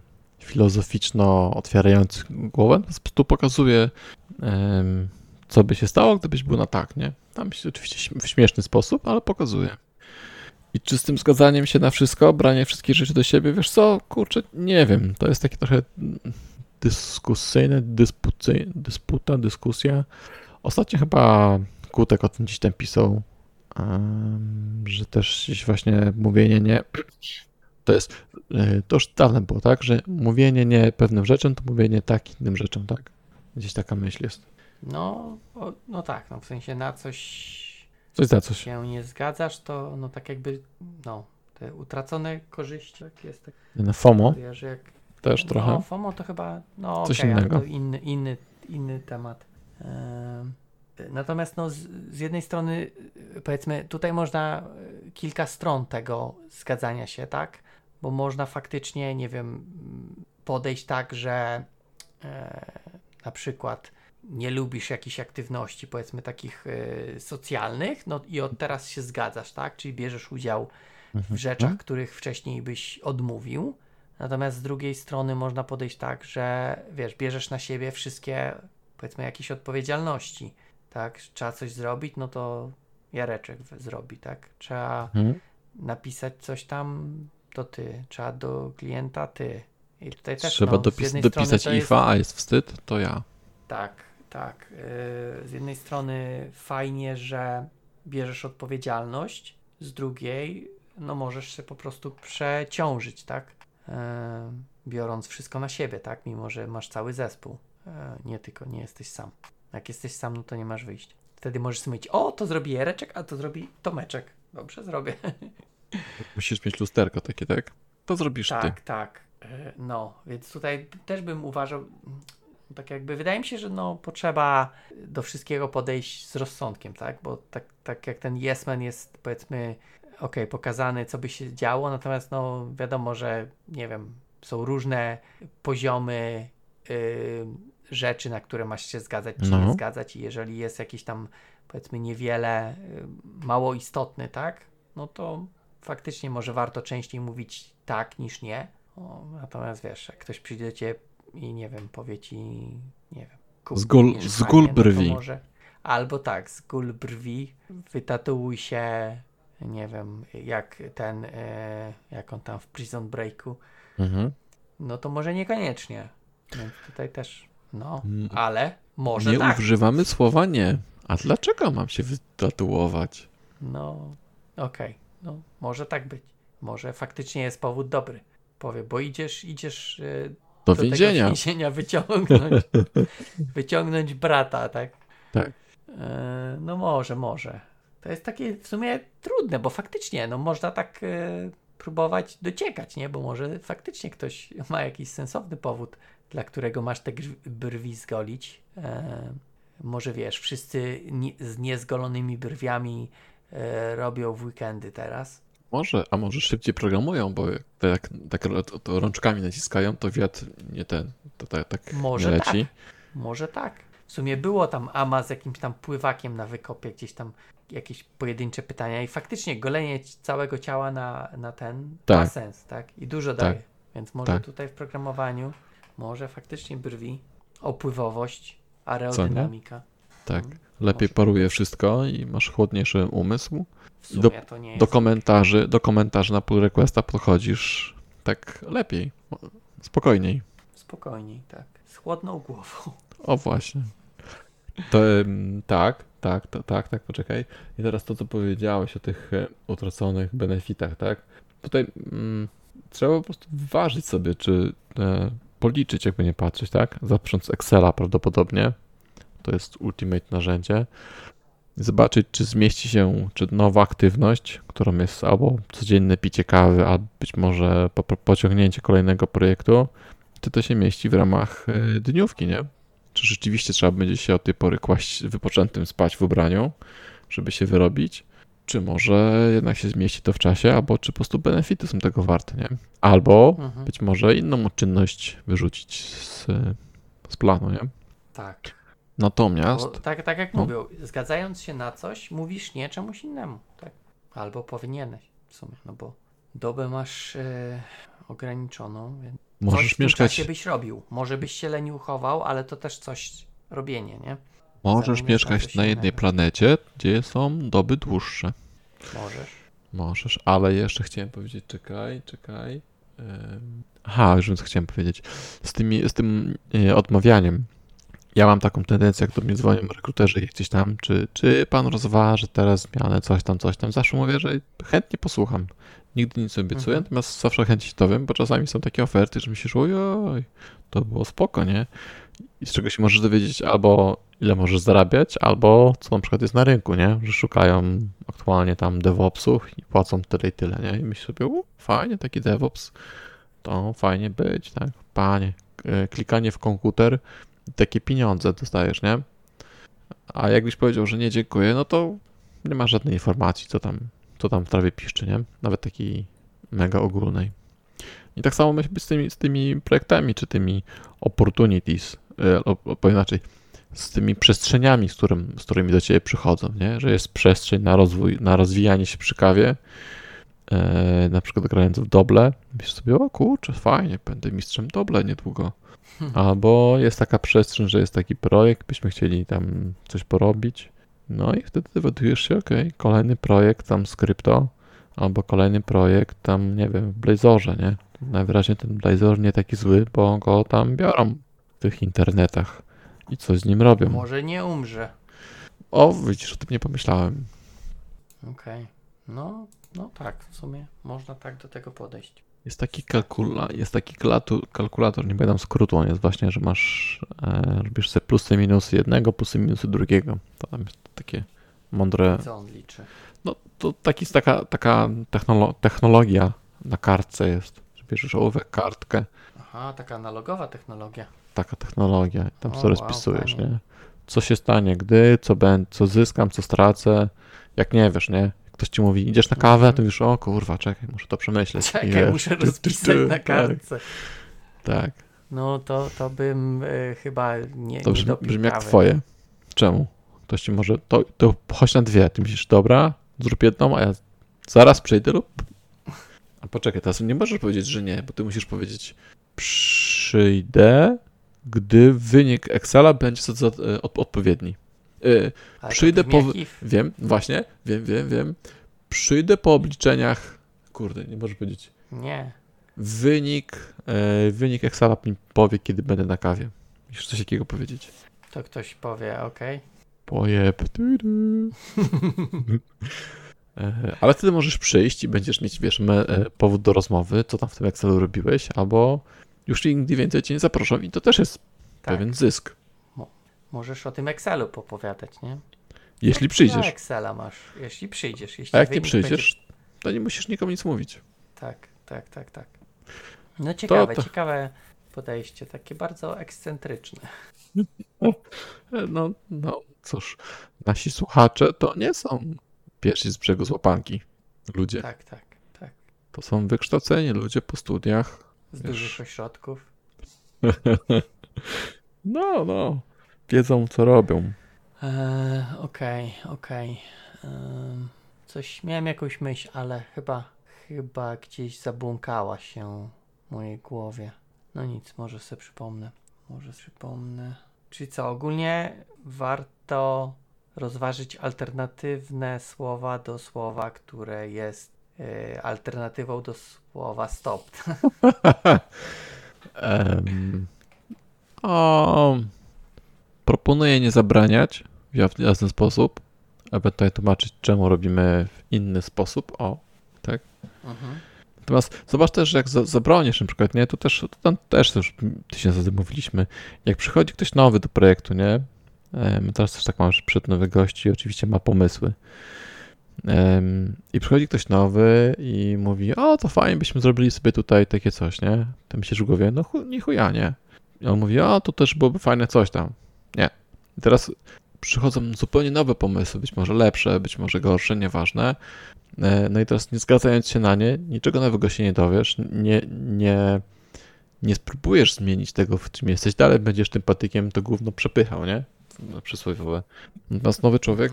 filozoficzno otwierający głowę. Po prostu pokazuje, co by się stało, gdybyś był na tak, nie? Tam się oczywiście w śmieszny sposób, ale pokazuje. I czy z tym zgadzaniem się na wszystko, branie wszystkich rzeczy do siebie, wiesz co, kurczę, nie wiem. To jest takie trochę dyskusyjne, dyspucy, dysputa, dyskusja. Ostatnio chyba Kutek o tym gdzieś tam pisał, że też właśnie mówienie nie, to jest, e, to już dawno było, tak, że mówienie nie pewnym rzeczom, to mówienie tak innym rzeczom, tak? Gdzieś taka myśl jest. No, o, no tak, no w sensie na coś Coś za coś. się nie zgadzasz, to no tak jakby, no, te utracone korzyści, tak jest, tak Na FOMO jak też trochę. No, FOMO to chyba, no Coś ale innego. inny, inny, inny temat. Em, Natomiast no, z, z jednej strony, y, powiedzmy, tutaj można kilka stron tego zgadzania się, tak? Bo można faktycznie, nie wiem, podejść tak, że e, na przykład nie lubisz jakichś aktywności, powiedzmy, takich e, socjalnych, no i od teraz się zgadzasz, tak? Czyli bierzesz udział w Mhm. rzeczach, których wcześniej byś odmówił. Natomiast z drugiej strony można podejść tak, że wiesz, bierzesz na siebie wszystkie, powiedzmy, jakieś odpowiedzialności, tak? Trzeba coś zrobić, no to Jareczek zrobi, tak? Trzeba Mhm. napisać coś tam, to ty. Trzeba do klienta, ty. I tutaj też Trzeba no, dopis, dopisać IFA, a jest wstyd, to ja. tak, tak. Yy, Z jednej strony fajnie, że bierzesz odpowiedzialność, z drugiej, no możesz się po prostu przeciążyć, tak? Yy, Biorąc wszystko na siebie, tak? Mimo, że masz cały zespół. Yy, Nie tylko, nie jesteś sam. Jak jesteś sam, no to nie masz wyjścia. Wtedy możesz sobie mówić, o, to zrobi Jareczek, a to zrobi Tomeczek. Dobrze, zrobię. Musisz mieć lusterko takie, tak? To zrobisz ty. Tak, tak. E, No, więc tutaj też bym uważał, mm, tak jakby wydaje mi się, że no potrzeba do wszystkiego podejść z rozsądkiem, tak? Bo tak, tak jak ten Yes Man jest powiedzmy, okej, pokazany, co by się działo, natomiast no wiadomo, że nie wiem, są różne poziomy y, rzeczy, na które masz się zgadzać czy No. nie zgadzać i jeżeli jest jakiś tam powiedzmy niewiele, y, mało istotny, tak? No to faktycznie może warto częściej mówić tak niż nie. O, natomiast wiesz, jak ktoś przyjdzie do ciebie i nie wiem, powie ci, nie wiem, kup Z mieszkanie, z gól no brwi. może, albo tak, z gól brwi, wytatuuj się, nie wiem, jak ten, e, jak on tam w Prison Breaku, Mhm. no to może niekoniecznie. Więc tutaj też, no, Mm. ale może Nie tak. używamy słowa nie. A dlaczego mam się wytatuować? No, okej, no, może tak być. Może faktycznie jest powód dobry. Powie, bo idziesz, idziesz e, Do do więzienia. tego więzienia wyciągnąć, wyciągnąć brata, tak? Tak. E, no może, może. To jest takie w sumie trudne, bo faktycznie, no można tak e, próbować dociekać, nie? Bo może faktycznie ktoś ma jakiś sensowny powód, dla którego masz te brwi zgolić. Może wiesz, wszyscy z niezgolonymi brwiami robią w weekendy teraz. Może, a może szybciej programują, bo jak tak, tak to, to rączkami naciskają, to wiatr nie ten, to tak, tak Może nie leci. Może tak. W sumie było tam AMA z jakimś tam pływakiem na wykopie, gdzieś tam jakieś pojedyncze pytania i faktycznie golenie całego ciała na, na ten tak. ma sens, tak? I dużo tak. daje. Więc może tak. tutaj w programowaniu może faktycznie brwi, opływowość, aerodynamika. Tak. Hmm. Lepiej może. paruje wszystko i masz chłodniejszy umysł. do, do komentarzy, do komentarzy na pull requesta podchodzisz tak lepiej, spokojniej. Spokojniej, tak. Z chłodną głową. O właśnie. To, tak, tak, to, tak, tak, poczekaj. I teraz to, co powiedziałeś o tych e, utraconych benefitach, tak? Tutaj mm, trzeba po prostu ważyć sobie, czy e, policzyć, jakby nie patrzeć, tak? Zaprząc Excela prawdopodobnie. To jest ultimate narzędzie. Zobaczyć, czy zmieści się, czy nowa aktywność, którą jest albo codzienne picie kawy, a być może po, pociągnięcie kolejnego projektu, czy to się mieści w ramach e, dniówki, nie? Czy rzeczywiście trzeba będzie się od tej pory kłaść wypoczętym spać w ubraniu, żeby się wyrobić? Czy może jednak się zmieści to w czasie, albo czy po prostu benefity są tego warte, nie? Albo mhm. być może inną czynność wyrzucić z, z planu, nie? Tak. Natomiast. Bo, tak, tak jak no. mówią, zgadzając się na coś, mówisz nie czemuś innemu, tak? Albo powinieneś w sumie, no bo dobę masz e, ograniczoną, więc Możesz coś mieszkać. Czasie byś robił. Może byś się leniuchował, ale to też coś robienie, nie? Możesz mieszkać na jednej planecie, gdzie są doby dłuższe. Możesz. Możesz, ale jeszcze chciałem powiedzieć, czekaj, czekaj. Aha, już więc chciałem powiedzieć. Z, tymi, z tym e, odmawianiem. Ja mam taką tendencję, jak do mnie dzwonią rekruterzy gdzieś tam, czy, czy pan rozważy teraz zmianę, coś tam, coś tam. Zawsze mówię, że chętnie posłucham. Nigdy nic nie obiecuję, mhm. natomiast zawsze chętnie to wiem, bo czasami są takie oferty, że myślisz, ojoj, to było spoko, nie? I z czego się możesz dowiedzieć albo ile możesz zarabiać, albo co na przykład jest na rynku, nie? Że szukają aktualnie tam DevOpsów i płacą tyle i tyle, nie? I myślisz sobie, u, fajnie, taki DevOps, to fajnie być, tak? Panie, e, klikanie w komputer, takie pieniądze dostajesz, nie? A jakbyś powiedział, że nie dziękuję, no to nie ma żadnej informacji, co tam co tam w trawie piszczy, nie? Nawet takiej mega ogólnej. I tak samo myślę z tymi, z tymi projektami, czy tymi opportunities, e, inaczej, z tymi przestrzeniami, z, którym, z którymi do ciebie przychodzą, nie? Że jest przestrzeń na rozwój, na rozwijanie się przy kawie, e, na przykład grając w doble, myślisz sobie, o kurczę, fajnie, będę mistrzem doble niedługo. Hmm. Albo jest taka przestrzeń, że jest taki projekt, byśmy chcieli tam coś porobić, no i wtedy dowiadujesz się, ok, kolejny projekt tam z krypto, albo kolejny projekt tam, nie wiem, w Blazorze, nie? Najwyraźniej ten Blazor nie taki zły, bo go tam biorą w tych internetach i coś z nim robią. Może nie umrze. O, widzisz, o tym nie pomyślałem. Okej. Okay. No, no tak, w sumie można tak do tego podejść. Jest taki, kalkula, jest taki kalkulator, nie pamiętam skrótu, on jest właśnie, że masz, e, robisz sobie plusy, minusy jednego, plusy, minusy drugiego. To tam jest takie mądre... Co on liczy? No to taki, taka, taka technolo technologia na kartce jest, że bierzesz ołówek, kartkę. Aha, taka analogowa technologia. Taka technologia. Tam sobie wow, rozpisujesz, fajnie. nie? Co się stanie, gdy, co będę, co zyskam, co stracę. Jak nie wiesz, nie? Ktoś ci mówi, idziesz na kawę, to już o kurwa, czekaj, muszę to przemyśleć. Czekaj, muszę rozpisać na tak. kartce. Tak. No to, to bym y, chyba nie To brzmi, brzmi jak twoje. Czemu? Ktoś ci może, to, to chodź na dwie. Ty myślisz, dobra, zrób jedną, a ja zaraz przejdę lub... A poczekaj, teraz nie możesz powiedzieć, że nie, bo ty musisz powiedzieć przyjdę, gdy wynik Excela będzie odpowiedni. Yy, przyjdę po. Wiem, właśnie, wiem, wiem, wiem. Przyjdę po obliczeniach. Kurde, nie możesz powiedzieć. Nie. Wynik, yy, wynik Excela mi powie, kiedy będę na kawie. Musisz coś takiego powiedzieć. To ktoś powie, ok. Pojeb. E, ale wtedy możesz przyjść i będziesz mieć, wiesz, me, powód do rozmowy, co tam w tym Excelu robiłeś, albo już nigdy więcej cię nie zaproszą i to też jest tak. pewien zysk. Możesz o tym Excelu popowiadać, nie? Jeśli przyjdziesz. No, Excela masz, jeśli przyjdziesz. Jeśli A jak nie przyjdziesz, to nie musisz nikomu nic mówić. Tak, tak, tak, tak. No ciekawe, to, to... ciekawe podejście, takie bardzo ekscentryczne. No, no cóż, nasi słuchacze to nie są pierwsi z brzegu złapanki ludzie. Tak, tak, tak. To są wykształceni ludzie po studiach. Z wiesz. dużych ośrodków. no, no. Wiedzą, co robią. Eee, Okej, okej. Em, Coś, miałem jakąś myśl, ale chyba, chyba gdzieś zabłąkała się w mojej głowie. No nic, może sobie przypomnę. Może przypomnę. Czyli co, ogólnie warto rozważyć alternatywne słowa do słowa, które jest e, alternatywą do słowa stop. Em, o, proponuję nie zabraniać w jasny sposób, ewentualnie tłumaczyć, czemu robimy w inny sposób. O, tak. Mhm. Natomiast zobacz też, że jak za, zabronisz na przykład, nie, to też, to tam też już tysiąc razy mówiliśmy, jak przychodzi ktoś nowy do projektu, nie, my teraz też tak mamy, że przed nowych gości oczywiście ma pomysły i przychodzi ktoś nowy i mówi, o to fajnie, byśmy zrobili sobie tutaj takie coś, nie, to myślisz w głowie, no chu, nie chuja, nie. I on mówi, o to też byłoby fajne coś tam. Nie. I teraz przychodzą zupełnie nowe pomysły, być może lepsze, być może gorsze, nieważne. E, No i teraz nie zgadzając się na nie, niczego nowego się nie dowiesz, nie, nie, nie spróbujesz zmienić tego, w czym jesteś, dalej będziesz tym patykiem to gówno przepychał, nie? Przysłowiowe. Natomiast nowy człowiek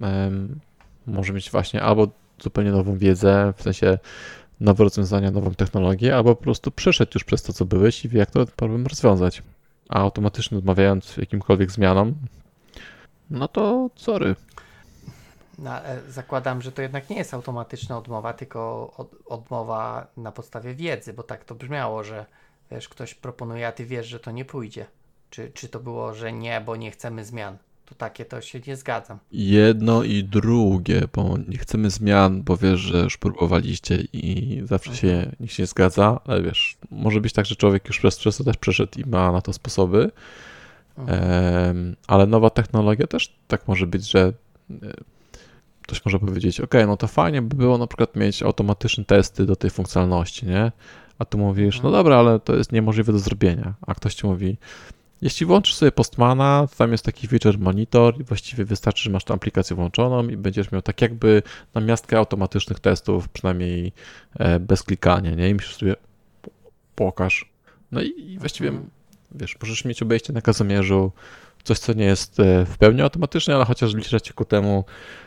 Mhm. może mieć właśnie albo zupełnie nową wiedzę, w sensie nowe rozwiązania, nową technologię, albo po prostu przeszedł już przez to, co byłeś i wie, jak ten problem rozwiązać. A automatycznie odmawiając jakimkolwiek zmianom, no to sorry. No, zakładam, że to jednak nie jest automatyczna odmowa, tylko od, odmowa na podstawie wiedzy, bo tak to brzmiało, że wiesz, ktoś proponuje, a ty wiesz, że to nie pójdzie. Czy, czy to było, że nie, bo nie chcemy zmian? To takie to się nie zgadzam. Jedno i drugie, bo nie chcemy zmian, bo wiesz, że już próbowaliście i zawsze się nikt się nie zgadza, ale wiesz, może być tak, że człowiek już przez, przez to też przeszedł i ma na to sposoby, Mhm. Em, ale nowa technologia też tak może być, że e, ktoś może powiedzieć, ok, no to fajnie by było na przykład mieć automatyczne testy do tej funkcjonalności, nie? A tu mówisz, no Mhm. dobra, ale to jest niemożliwe do zrobienia. A ktoś ci mówi, jeśli włączysz sobie Postmana, to tam jest taki feature monitor i właściwie wystarczy, że masz tę aplikację włączoną i będziesz miał tak jakby namiastkę automatycznych testów, przynajmniej e, bez klikania, nie? I myślisz sobie, pokaż. No i, właściwie Mhm. wiesz, możesz mieć obejście na kazomierzu, coś, co nie jest e, w pełni automatyczne, ale chociaż zbliża cię ku temu,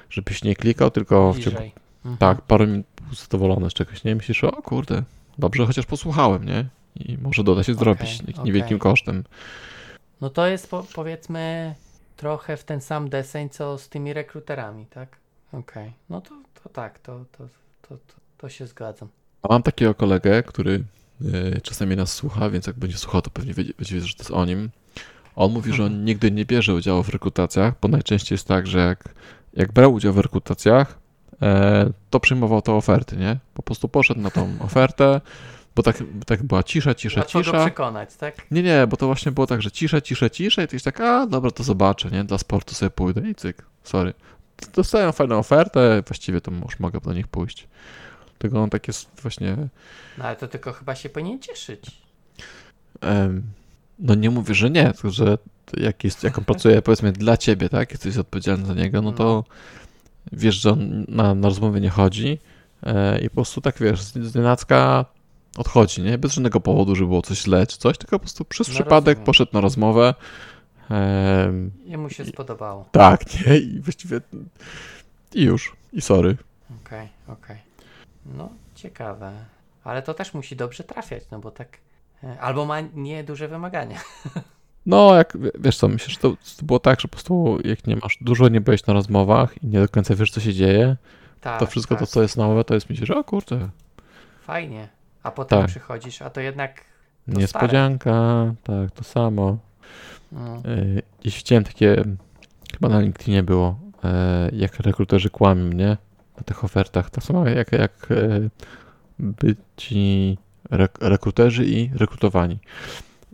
żebyś nie klikał, tylko w ciągu. Mhm. tak, parę minut zadowolony z czegoś, nie? Myślisz, o kurde, dobrze, chociaż posłuchałem, nie? I może doda się zrobić Okej, okay, niewielkim kosztem. No to jest po, powiedzmy trochę w ten sam deseń, co z tymi rekruterami, tak? Okej, no to, to tak, to, to, to, to, to się zgadzam. A mam takiego kolegę, który e, czasami nas słucha, więc jak będzie słuchał, to pewnie będzie wiedział, że to jest o nim. On mówi, że on nigdy nie bierze udziału w rekrutacjach, bo najczęściej jest tak, że jak, jak brał udział w rekrutacjach, e, to przyjmował te oferty, nie? Po prostu poszedł na tą ofertę, bo tak, tak była cisza, cisza, Łatwo go cisza. przekonać, tak? Nie, nie, bo to właśnie było tak, że cisza, cisza, cisza i ty tak, a dobra, to zobaczę, nie? Dla sportu sobie pójdę i cyk, sorry. Dostałem fajną ofertę, właściwie to już mogę do nich pójść. Tego on tak jest właśnie No ale to tylko chyba się powinien cieszyć. Em, no nie mówię, że nie, tylko że jak, jest, jak on pracuje powiedzmy dla ciebie, tak, jesteś odpowiedzialny za niego, no to No. wiesz, że on na, na rozmowę nie chodzi e, i po prostu tak wiesz, z nienacka odchodzi, nie? Bez żadnego powodu, że było coś źle czy coś, tylko po prostu przez No przypadek rozumiem. poszedł na rozmowę. em, Jemu się spodobało. tak, nie? I właściwie i już, i sorry. Okej, okej. No, ciekawe. Ale to też musi dobrze trafiać, no bo tak. e, Albo ma nieduże wymagania. No, jak wiesz co, myślę, że to, to było tak, że po prostu jak nie masz, dużo nie byłeś na rozmowach i nie do końca wiesz, co się dzieje, Tak, to wszystko tak. to, co jest nowe, to jest myślisz, że o kurczę, Fajnie. A potem Tak. przychodzisz, a to jednak. To niespodzianka, tak, to samo. No, Yy, widziałem takie, chyba na LinkedInie było, e, jak rekruterzy kłamią, nie? Na tych ofertach. To samo jak, jak e, byci rek rekruterzy i rekrutowani.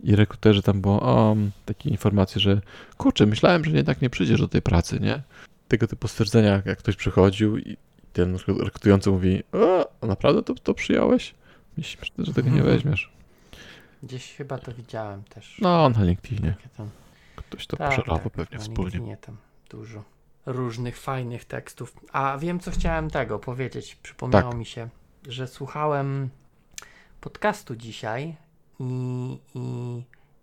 I rekruterzy tam było o, takie informacje, że kurczę, myślałem, że jednak nie przyjdziesz do tej pracy, nie? Tego typu stwierdzenia, jak ktoś przychodził i ten rekrutujący mówi, o, naprawdę to, to przyjąłeś? Myślę, że tego nie Mhm. weźmiesz. gdzieś chyba to widziałem też. No, na LinkedInie. Tam. Ktoś to Tak, przelało tak, pewnie na wspólnie. LinkedInie tam dużo różnych fajnych tekstów. A wiem, co chciałem tego powiedzieć. Przypomniało Tak. mi się, że słuchałem podcastu dzisiaj i, i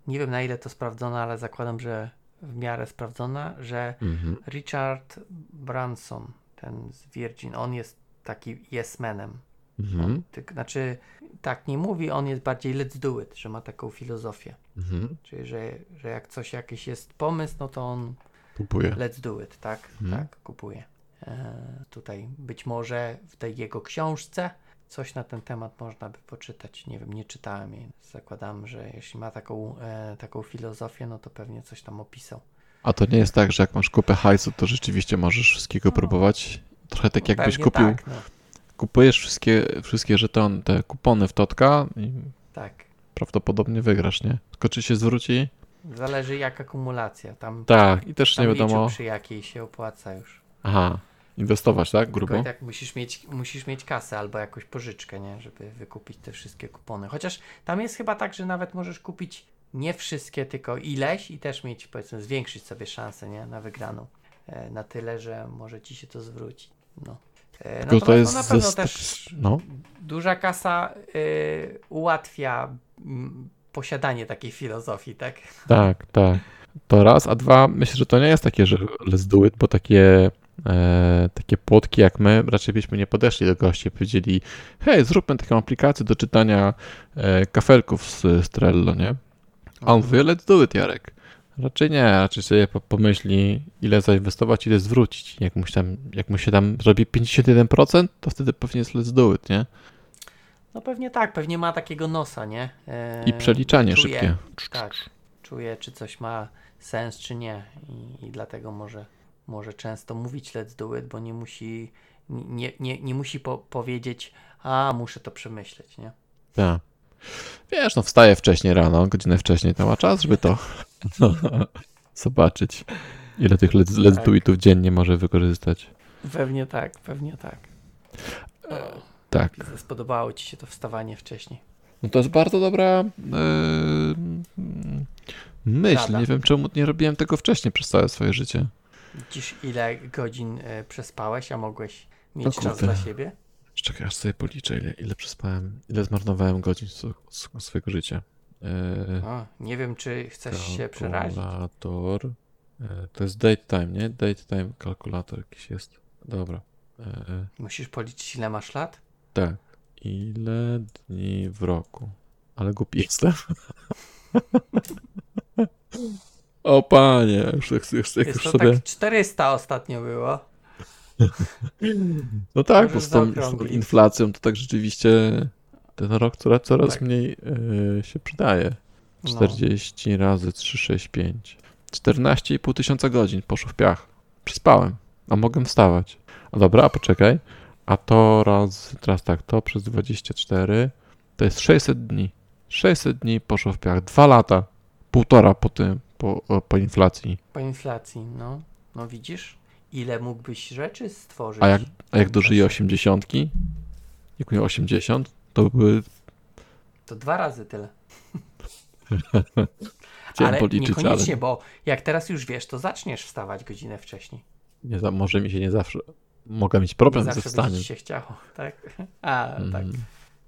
nie wiem na ile to sprawdzone, ale zakładam, że w miarę sprawdzona, że Mhm. Richard Branson, ten z Virgin, on jest taki yes manem. Mhm. Tyk, znaczy, tak nie mówi, on jest bardziej let's do it, że ma taką filozofię. Mhm. Czyli, że, że jak coś jakiś jest pomysł, no to on Kupuję. let's do it, tak? Mhm. Tak, kupuje. E, tutaj być może w tej jego książce coś na ten temat można by poczytać. Nie wiem, nie czytałem jej. Zakładam, że jeśli ma taką, e, taką filozofię, no to pewnie coś tam opisał. A to nie jest tak, że jak masz kupę hajsu, to rzeczywiście możesz wszystkiego próbować? Trochę tak jakbyś kupił, Tak, no, kupujesz wszystkie, wszystkie żetony, te kupony w Totka i tak. prawdopodobnie wygrasz, nie? Tylko czy się zwróci? Zależy jak akumulacja. Tam, Tak, i też nie wiadomo. przy jakiej się opłaca już. Aha, inwestować, tak? Tylko Grubo? i tak musisz mieć, musisz mieć kasę albo jakąś pożyczkę, nie? Żeby wykupić te wszystkie kupony. Chociaż tam jest chyba tak, że nawet możesz kupić nie wszystkie, tylko ileś i też mieć, powiedzmy, zwiększyć sobie szansę, nie? Na wygraną. E, na tyle, że może ci się to zwróci. No. E, Tylko to jest no, na ze pewno też No, duża kasa y, ułatwia mm, posiadanie takiej filozofii, tak? tak, tak. To raz, a dwa, myślę, że to nie jest takie, że let's do it, bo takie, e, takie płotki jak my, raczej byśmy nie podeszli do gości i powiedzieli, hej, zróbmy taką aplikację do czytania e, kafelków z, z Trello, nie? A on mówi, let's do it, Jarek. Raczej nie, raczej sobie po- pomyśli, ile zainwestować, ile zwrócić. Jak mu się tam, jak mu się tam zrobi 51%, to wtedy pewnie jest let's do it, nie? No pewnie tak, pewnie ma takiego nosa, nie? E, I przeliczanie czuje, szybkie. Tak, czuje, czy coś ma sens, czy nie. I, i dlatego może, może często mówić let's do it, bo nie musi, nie, nie, nie musi po, powiedzieć, a muszę to przemyśleć, nie? Tak. Wiesz, no wstaje wcześniej rano, godzinę wcześniej, to ma czas, żeby to zobaczyć. Ile tych let's, let's Tak. do itów dziennie może wykorzystać. Pewnie tak, pewnie tak. O, Tak. spodobało Ci się to wstawanie wcześniej. No to jest bardzo dobra yy, myśl. Rada. Nie wiem, czemu nie robiłem tego wcześniej przez całe swoje życie. Widzisz, ile godzin e, przespałeś, a mogłeś mieć No czas dla siebie? Czekaj, aż sobie policzę, ile, ile przespałem, ile zmarnowałem godzin sw- sw- swojego życia. Yy, O, nie wiem, czy chcesz się przerazić. Kalkulator. E, To jest date time, nie? Date time kalkulator jakiś jest. Dobra. E, Musisz policzyć, ile masz lat? tak. Ile dni w roku? Ale głupi jestem. o panie, już, już, już, jak Jest już to sobie... tak 400 ostatnio było. No tak, bo z tą, z tą inflacją to tak rzeczywiście ten rok coraz, coraz Tak. mniej e, się przydaje. No. 40 razy 365. 14,5 tysiąca godzin poszło w piach. Przespałem, a mogłem wstawać. A dobra, a poczekaj. A to raz, teraz tak, to przez 24 to jest 600 dni. 600 dni poszło w piach. Dwa lata. Półtora po tym, po, po inflacji. Po inflacji, no. No widzisz, ile mógłbyś rzeczy stworzyć. A jak, a jak czasie. 80, jak miał 80, to były, To dwa razy tyle. ale policzyć, ale niekoniecznie, bo jak teraz już wiesz, to zaczniesz wstawać godzinę wcześniej. nie, może mi się nie zawsze, mogę mieć problem Nie ze zawsze wstaniem. ci się chciało, tak? A, tak. Mhm,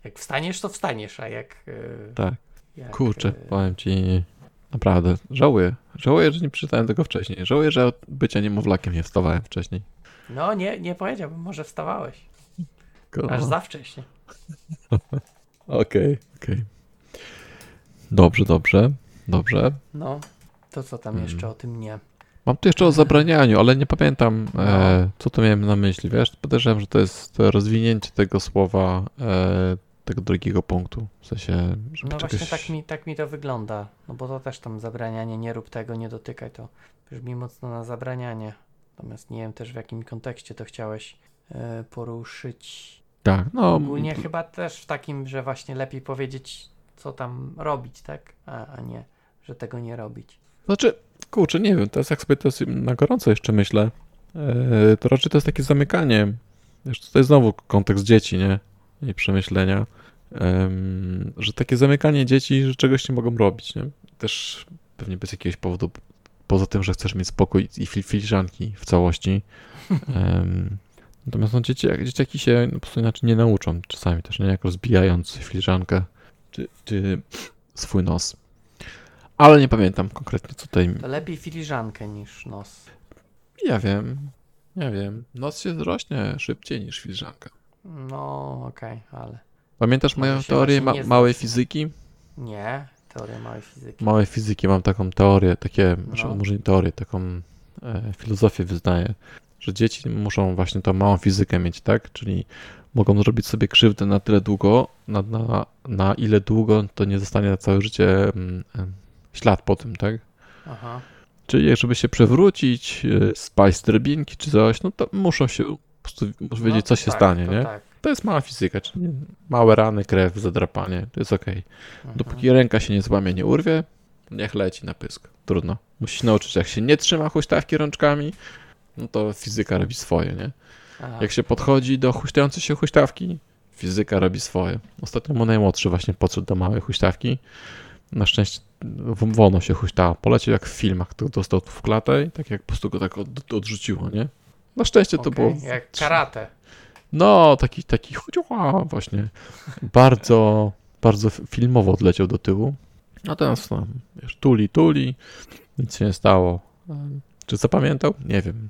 Jak wstaniesz, to wstaniesz, a jak... e, tak. jak Kurczę, e, powiem ci, naprawdę, żałuję. Żałuję, że nie przeczytałem tego wcześniej. Żałuję, że bycia niemowlakiem nie wstawałem wcześniej. No nie, nie powiedziałbym, może wstawałeś. Aż za wcześnie. Okej, okej. Dobrze, dobrze, dobrze. No, to co tam Mm. jeszcze o tym nie? Mam tu jeszcze o zabranianiu, ale nie pamiętam, No. e, co tu miałem na myśli, wiesz? Podejrzewam, że to jest rozwinięcie tego słowa, e, tego drugiego punktu. W sensie, żeby No czegoś... właśnie tak mi, tak mi to wygląda. No bo to też tam zabranianie, nie rób tego, nie dotykaj to. Brzmi mocno na zabranianie. Natomiast nie wiem też w jakim kontekście to chciałeś e, poruszyć. Tak, no, Ogólnie chyba też w takim, że właśnie lepiej powiedzieć, co tam robić, tak? A, a nie, że tego nie robić. Znaczy, kurczę, nie wiem, teraz jak sobie to na gorąco jeszcze myślę, e, to raczej to jest takie zamykanie. Wiesz, tutaj znowu kontekst dzieci, nie? I przemyślenia. Em, że takie zamykanie dzieci, że czegoś nie mogą robić, nie? Też pewnie bez jakiegoś powodu, poza tym, że chcesz mieć spokój i fil- filiżanki w całości. Em, natomiast no, dzieci, dzieciaki się po prostu inaczej nie nauczą czasami też, nie? Jak rozbijając filiżankę czy, czy swój nos. Ale nie pamiętam konkretnie, co tutaj... To lepiej filiżankę niż nos. Ja wiem, ja wiem. Nos się zrośnie szybciej niż filiżanka. No, okej, ale Pamiętasz moją teorię ma małej fizyki? nie. Teoria małej fizyki. Małej fizyki mam taką teorię, takie, No. może nie teorię, taką e, filozofię wyznaję, że dzieci muszą właśnie tą małą fizykę mieć, tak? Czyli mogą zrobić sobie krzywdę na tyle długo, na, na, na ile długo to nie zostanie na całe życie mm, ślad po tym, tak? Aha. Czyli żeby się przewrócić, e, spaść z drabinki czy coś, no to muszą się po prostu muszą wiedzieć, No co się tak, stanie, to nie? Tak. To jest mała fizyka, czyli małe rany, krew, zadrapanie, to jest okej. Mhm. Dopóki ręka się nie złamie, nie urwie, niech leci na pysk. Trudno. Musisz nauczyć, jak się nie trzyma huśtawki rączkami, no to fizyka robi swoje, nie? Aha. Jak się podchodzi do huśtającej się huśtawki, fizyka robi swoje. Ostatnio mój najmłodszy właśnie podszedł do małej huśtawki. Na szczęście wolno się huśtała. Poleciał jak w filmach, to dostał w klatę i tak jak po prostu go tak od, odrzuciło, nie? Na szczęście to Okej, było... Jak karate. No, taki, taki chudziła właśnie. Bardzo, bardzo filmowo odleciał do tyłu. Natomiast no, wiesz, tuli, tuli, nic się nie stało. Czy zapamiętał? Nie wiem.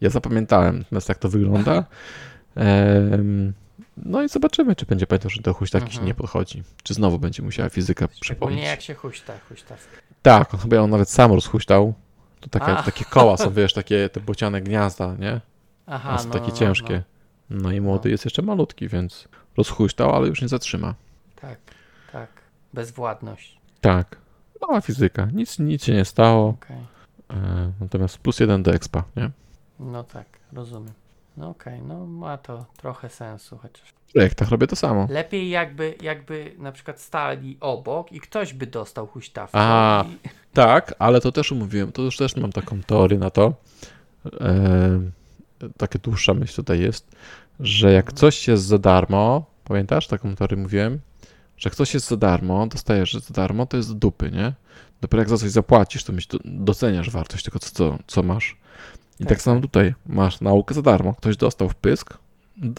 Ja zapamiętałem, natomiast jak to wygląda. Em, no i zobaczymy, czy będzie pamiętał, że do huśtawki się Mhm. nie podchodzi. Czy znowu będzie musiała fizyka przypomnieć. jak się huśta, huśtawka. Tak, on chyba ją nawet sam rozhuśtał. To takie, A. takie koła są, wiesz, takie te bociane gniazda, nie? Aha, One są no, takie no, no, ciężkie. No i młody No. jest jeszcze malutki, więc rozhuśtał, ale już nie zatrzyma. Tak, tak. Bezwładność. Tak. Mała fizyka. Nic, nic się nie stało. Okej. E, natomiast plus jeden do expa, nie? No tak, rozumiem. No okej, no ma to trochę sensu chociaż. W projektach robię to samo. Lepiej jakby, jakby na przykład stali obok i ktoś by dostał huśtawkę. A. I... Tak, ale to też umówiłem, to już też mam taką teorię na to. E, takie dłuższa myśl tutaj jest, że jak coś jest za darmo, pamiętasz, taką teorię mówiłem, że jak coś jest za darmo, dostajesz że za darmo, to jest do dupy, nie? Dopiero jak za coś zapłacisz, to myśl, doceniasz wartość tego, co, co masz. I tak, Tak, samo tak. tutaj, masz naukę za darmo, ktoś dostał w pysk,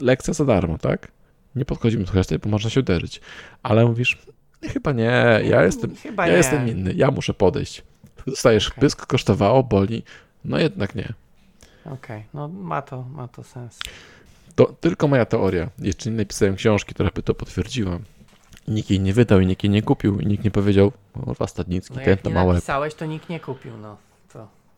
lekcja za darmo, tak? Nie podchodzimy do reszty, bo można się uderzyć. Ale mówisz, "Nie, chyba nie, ja jestem, Chyba ja nie. jestem inny, ja muszę podejść. Dostajesz Okej. pysk, kosztowało, boli, no jednak nie. Okej, no ma to, ma to sens. To tylko moja teoria. Jeszcze nie napisałem książki, która by to potwierdziła. Nikt jej nie wydał i nikt jej nie kupił i nikt nie powiedział, o, Stadnicki, No ten jak to nie małe. napisałeś, to nikt nie kupił, no.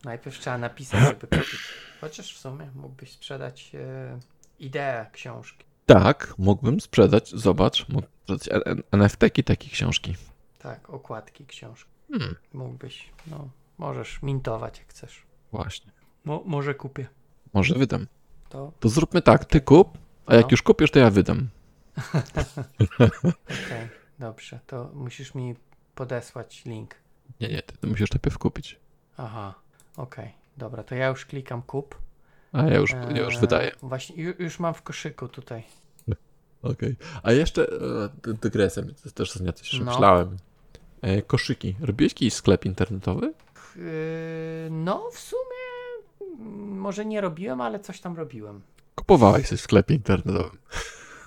Najpierw trzeba napisać, żeby kupić. Chociaż w sumie mógłbyś sprzedać e, ideę książki. Tak, mógłbym sprzedać, zobacz, mógłbym sprzedać N- NFT-ki takiej książki. Tak, okładki książki. Hmm, Mógłbyś, no, możesz mintować jak chcesz. właśnie. Mo, może kupię. Może wydam. To To zróbmy tak, ty kup, a jak No. już kupisz, to ja wydam. okej, dobrze. To musisz mi podesłać link. Nie, nie, ty, ty musisz najpierw kupić. Aha, okej. Dobra, to ja już klikam kup. A ja już, ja już Eee, wydaję. Właśnie, ju, już mam w koszyku tutaj. Okej. A jeszcze e, dy- dygresem, to też ostatnio coś No. myślałem. E, koszyki. Robiłeś jakiś sklep internetowy? No, w sumie mm, może nie robiłem, ale coś tam robiłem. Kupowałeś coś w sklepie internetowym.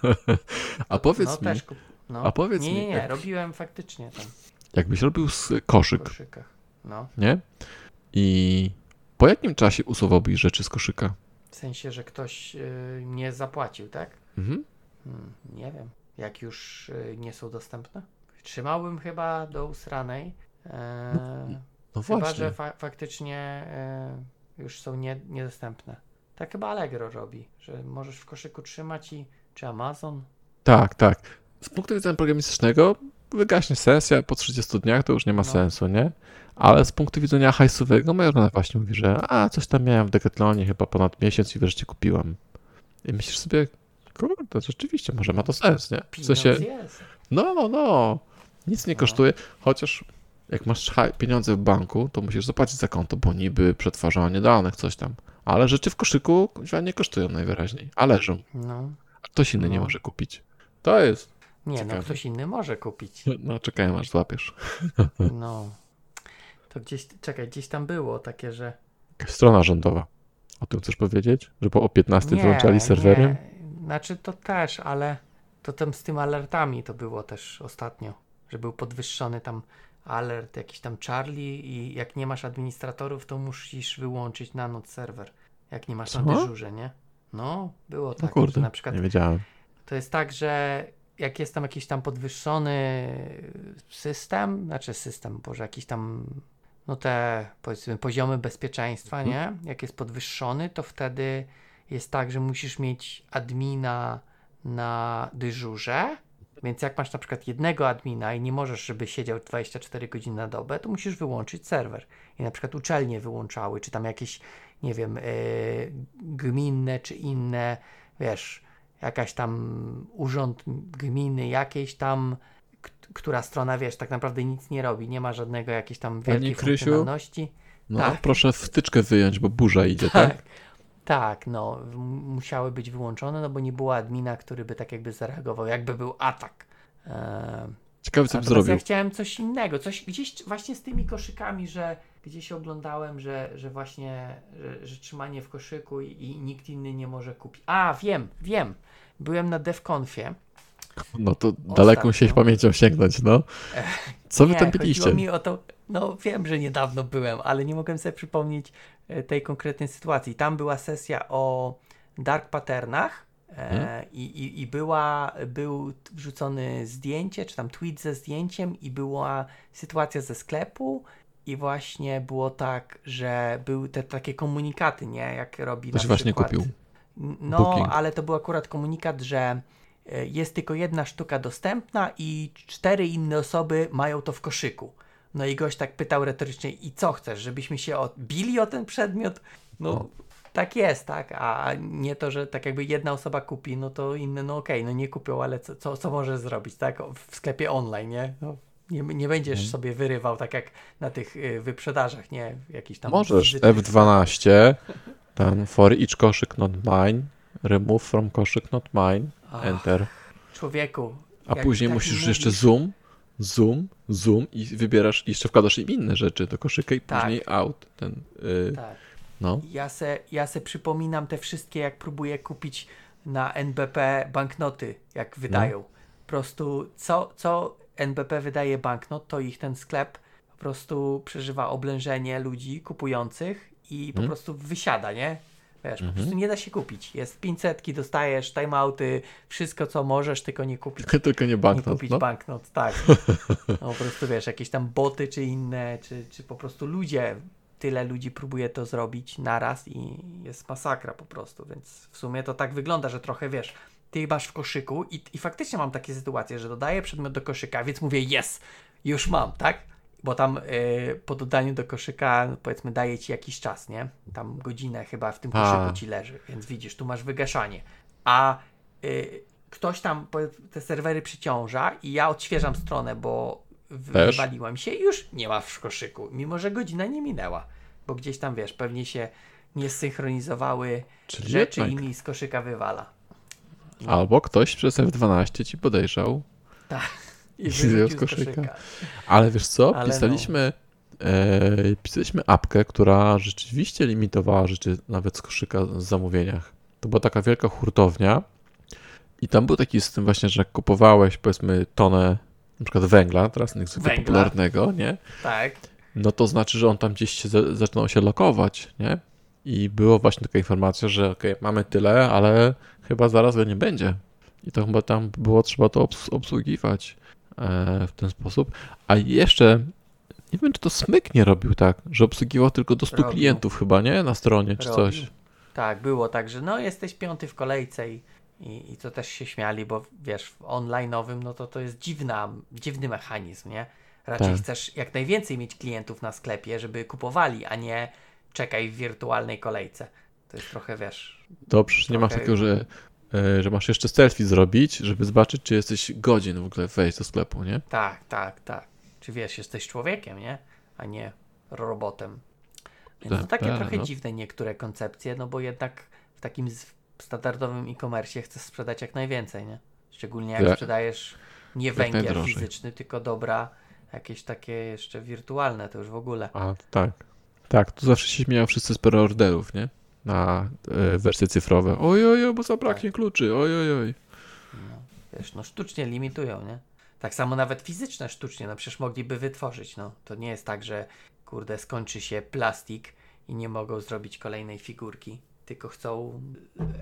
a powiedz no, mi, też kup... no. a powiedz nie, nie, mi, nie, jak- robiłem faktycznie tam jakbyś robił z w koszyk, koszykach. No, nie? I po jakim czasie usuwałbyś rzeczy z koszyka? w sensie, że ktoś yy, nie zapłacił, tak? Mhm. Hmm, nie wiem. Jak już yy, nie są dostępne? Trzymałbym chyba do usranej. Eee, No chyba, właśnie. że fa- faktycznie yy, już są nie, niedostępne. Tak chyba Allegro robi, że możesz w koszyku trzymać i... Czy Amazon? Tak, tak. Z punktu widzenia programistycznego wygaśnie sesja, po 30 dniach to już nie ma No. sensu, nie? Ale z punktu widzenia hajsowego moja żona właśnie mówi, że a, coś tam miałem w Decathlonie chyba ponad miesiąc i wreszcie kupiłam. I myślisz sobie, kurde, rzeczywiście, może ma to sens, nie? W sensie, no, no, no, nic nie No. kosztuje, chociaż jak masz pieniądze w banku, to musisz zapłacić za konto, bo niby przetwarzanie danych, coś tam. Ale rzeczy w koszyku nie kosztują najwyraźniej, a leżą. No. A ktoś inny nie No. może kupić. To jest Nie, Ciekawe. no ktoś inny może kupić. No, czekałem aż złapiesz. No. To gdzieś, czekaj, gdzieś tam było takie, że... Strona rządowa. O tym chcesz powiedzieć? Że po o 15 wyłączali serwery? Nie. Znaczy to też, ale to tam z tym alertami to było też ostatnio, że był podwyższony tam alert jakiś tam Charlie i jak nie masz administratorów, to musisz wyłączyć na noc serwer. Jak nie masz Co? na dyżurze, nie? No, było No tak, że kurde, na przykład nie wiedziałem. to jest tak, że jak jest tam jakiś tam podwyższony system, znaczy system, boże, jakiś tam, no te powiedzmy poziomy bezpieczeństwa, Mhm. nie? Jak jest podwyższony, to wtedy jest tak, że musisz mieć admina na dyżurze, więc jak masz na przykład jednego admina i nie możesz, żeby siedział 24 godziny na dobę, to musisz wyłączyć serwer. I na przykład uczelnie wyłączały, czy tam jakieś, nie wiem, yy, gminne, czy inne, wiesz, jakaś tam urząd gminy, jakiejś tam, która strona, wiesz, tak naprawdę nic nie robi, nie ma żadnego jakiejś tam wielkiej Krysiu? funkcjonalności. No, tak. proszę wtyczkę wyjąć, bo burza idzie, tak? Tak, tak, no, musiały być wyłączone, no bo nie było admina, który by tak jakby zareagował, jakby był atak. Eee, Ciekawe, co by Natomiast zrobił. ja chciałem coś innego, coś gdzieś właśnie z tymi koszykami, że gdzieś oglądałem, że, że właśnie, że, że trzymanie w koszyku i, i nikt inny nie może kupić. A, wiem, wiem. Byłem na DevConfie. No to daleką Ostatnio. sieć pamięcią sięgnąć, no. Co wy Nie, tam chodziło piliście? mi o to, no wiem, że niedawno byłem, ale nie mogłem sobie przypomnieć e, tej konkretnej sytuacji. Tam była sesja o dark patternach e, Mhm. i, i, i była, był wrzucony zdjęcie, czy tam tweet ze zdjęciem i była sytuacja ze sklepu i właśnie było tak, że były te takie komunikaty, nie? Jak robi Ktoś na właśnie przykład... kupił. No, Booking. ale to był akurat komunikat, że e, jest tylko jedna sztuka dostępna i cztery inne osoby mają to w koszyku. No i gość tak pytał retorycznie, i co chcesz, żebyśmy się odbili o ten przedmiot? No, O. tak jest, tak, a nie to, że tak jakby jedna osoba kupi, no to inne, no okej, no nie kupią, ale co, co, co możesz zrobić, tak, w sklepie online, nie? No, nie, nie będziesz Mhm. sobie wyrywał, tak jak na tych y, wyprzedażach, nie? Jakiś tam Możesz fizycznie- F12, tam for each koszyk not mine, remove from koszyk not mine, Ach, enter. Człowieku. A później tak musisz mówisz- jeszcze zoom, zoom, zoom i wybierasz, i jeszcze wkładasz im inne rzeczy do koszyka i Tak. później out. Ten, y, Tak. no. Ja se, ja se przypominam te wszystkie, jak próbuję kupić na NBP banknoty, jak wydają. No. Po prostu co, co NBP wydaje banknot, to ich ten sklep po prostu przeżywa oblężenie ludzi kupujących i po Mhm. prostu wysiada, nie? Wiesz, po Mhm. prostu nie da się kupić. Jest 500, dostajesz timeouty, wszystko co możesz, tylko nie kupić Tylko nie nie banknot, kupić no. banknot, tak. No, po prostu wiesz, jakieś tam boty czy inne, czy, czy po prostu ludzie, tyle ludzi próbuje to zrobić naraz i jest masakra po prostu, więc w sumie to tak wygląda, że trochę wiesz, ty masz w koszyku i, i faktycznie mam takie sytuacje, że dodaję przedmiot do koszyka, więc mówię yes, już mam, tak? Bo tam y, po dodaniu do koszyka, powiedzmy, daje ci jakiś czas, nie? Tam godzinę chyba w tym A. koszyku ci leży, więc widzisz, tu masz wygaszanie. A y, ktoś tam te serwery przyciąża i ja odświeżam stronę, bo Też? wywaliłem się i już nie ma w koszyku, mimo że godzina nie minęła, bo gdzieś tam, wiesz, pewnie się nie zsynchronizowały Czyli rzeczy i mi z koszyka wywala. Albo ktoś przez F12 ci podejrzał. I I wyrzucił z koszyka. Ale wiesz co? Ale no. pisaliśmy, e, pisaliśmy apkę, która rzeczywiście limitowała rzeczy nawet z koszyka w zamówieniach. To była taka wielka hurtownia i tam był taki system właśnie, że jak kupowałeś powiedzmy tonę na przykład węgla, teraz niezwykle popularnego, nie? Tak. No to znaczy, że on tam gdzieś się za, zaczynał się lokować, nie? I było właśnie taka informacja, że okej, mamy tyle, ale chyba zaraz go nie będzie. I to chyba tam było trzeba to obs- obsługiwać e, w ten sposób. A jeszcze nie wiem, czy to Smyk nie robił tak, że obsługiwał tylko do 100 Robił. klientów chyba, nie? Na stronie czy Robił. coś. Tak, było tak, że no jesteś piąty w kolejce i, i, i to też się śmiali, bo wiesz, w online'owym no to to jest dziwna, dziwny mechanizm, nie? Raczej Tak. chcesz jak najwięcej mieć klientów na sklepie, żeby kupowali, a nie czekaj w wirtualnej kolejce. To jest trochę, wiesz, Dobrze, że nie masz Trochę- takiego, że, e, że masz jeszcze selfie zrobić, żeby zobaczyć, czy jesteś godzin w ogóle wejść do sklepu, nie? tak, tak, tak. Czy wiesz, jesteś człowiekiem, nie? A nie robotem. Więc to Tak, takie tak, trochę no. dziwne niektóre koncepcje, no bo jednak w takim standardowym e-commerce chcesz sprzedać jak najwięcej, nie? Szczególnie jak Jak- sprzedajesz nie węgiel najdrożej. fizyczny, tylko dobra jakieś takie jeszcze wirtualne, to już w ogóle. A, tak. Tak, tu zawsze się śmieją wszyscy z preorderów, nie? Na e, wersje cyfrowe. Oj, oj, oj, bo zabraknie kluczy, oj, oj, oj. No, wiesz, no sztucznie limitują, nie? Tak samo nawet fizyczne sztucznie, no przecież mogliby wytworzyć, no. To nie jest tak, że kurde skończy się plastik i nie mogą zrobić kolejnej figurki, tylko chcą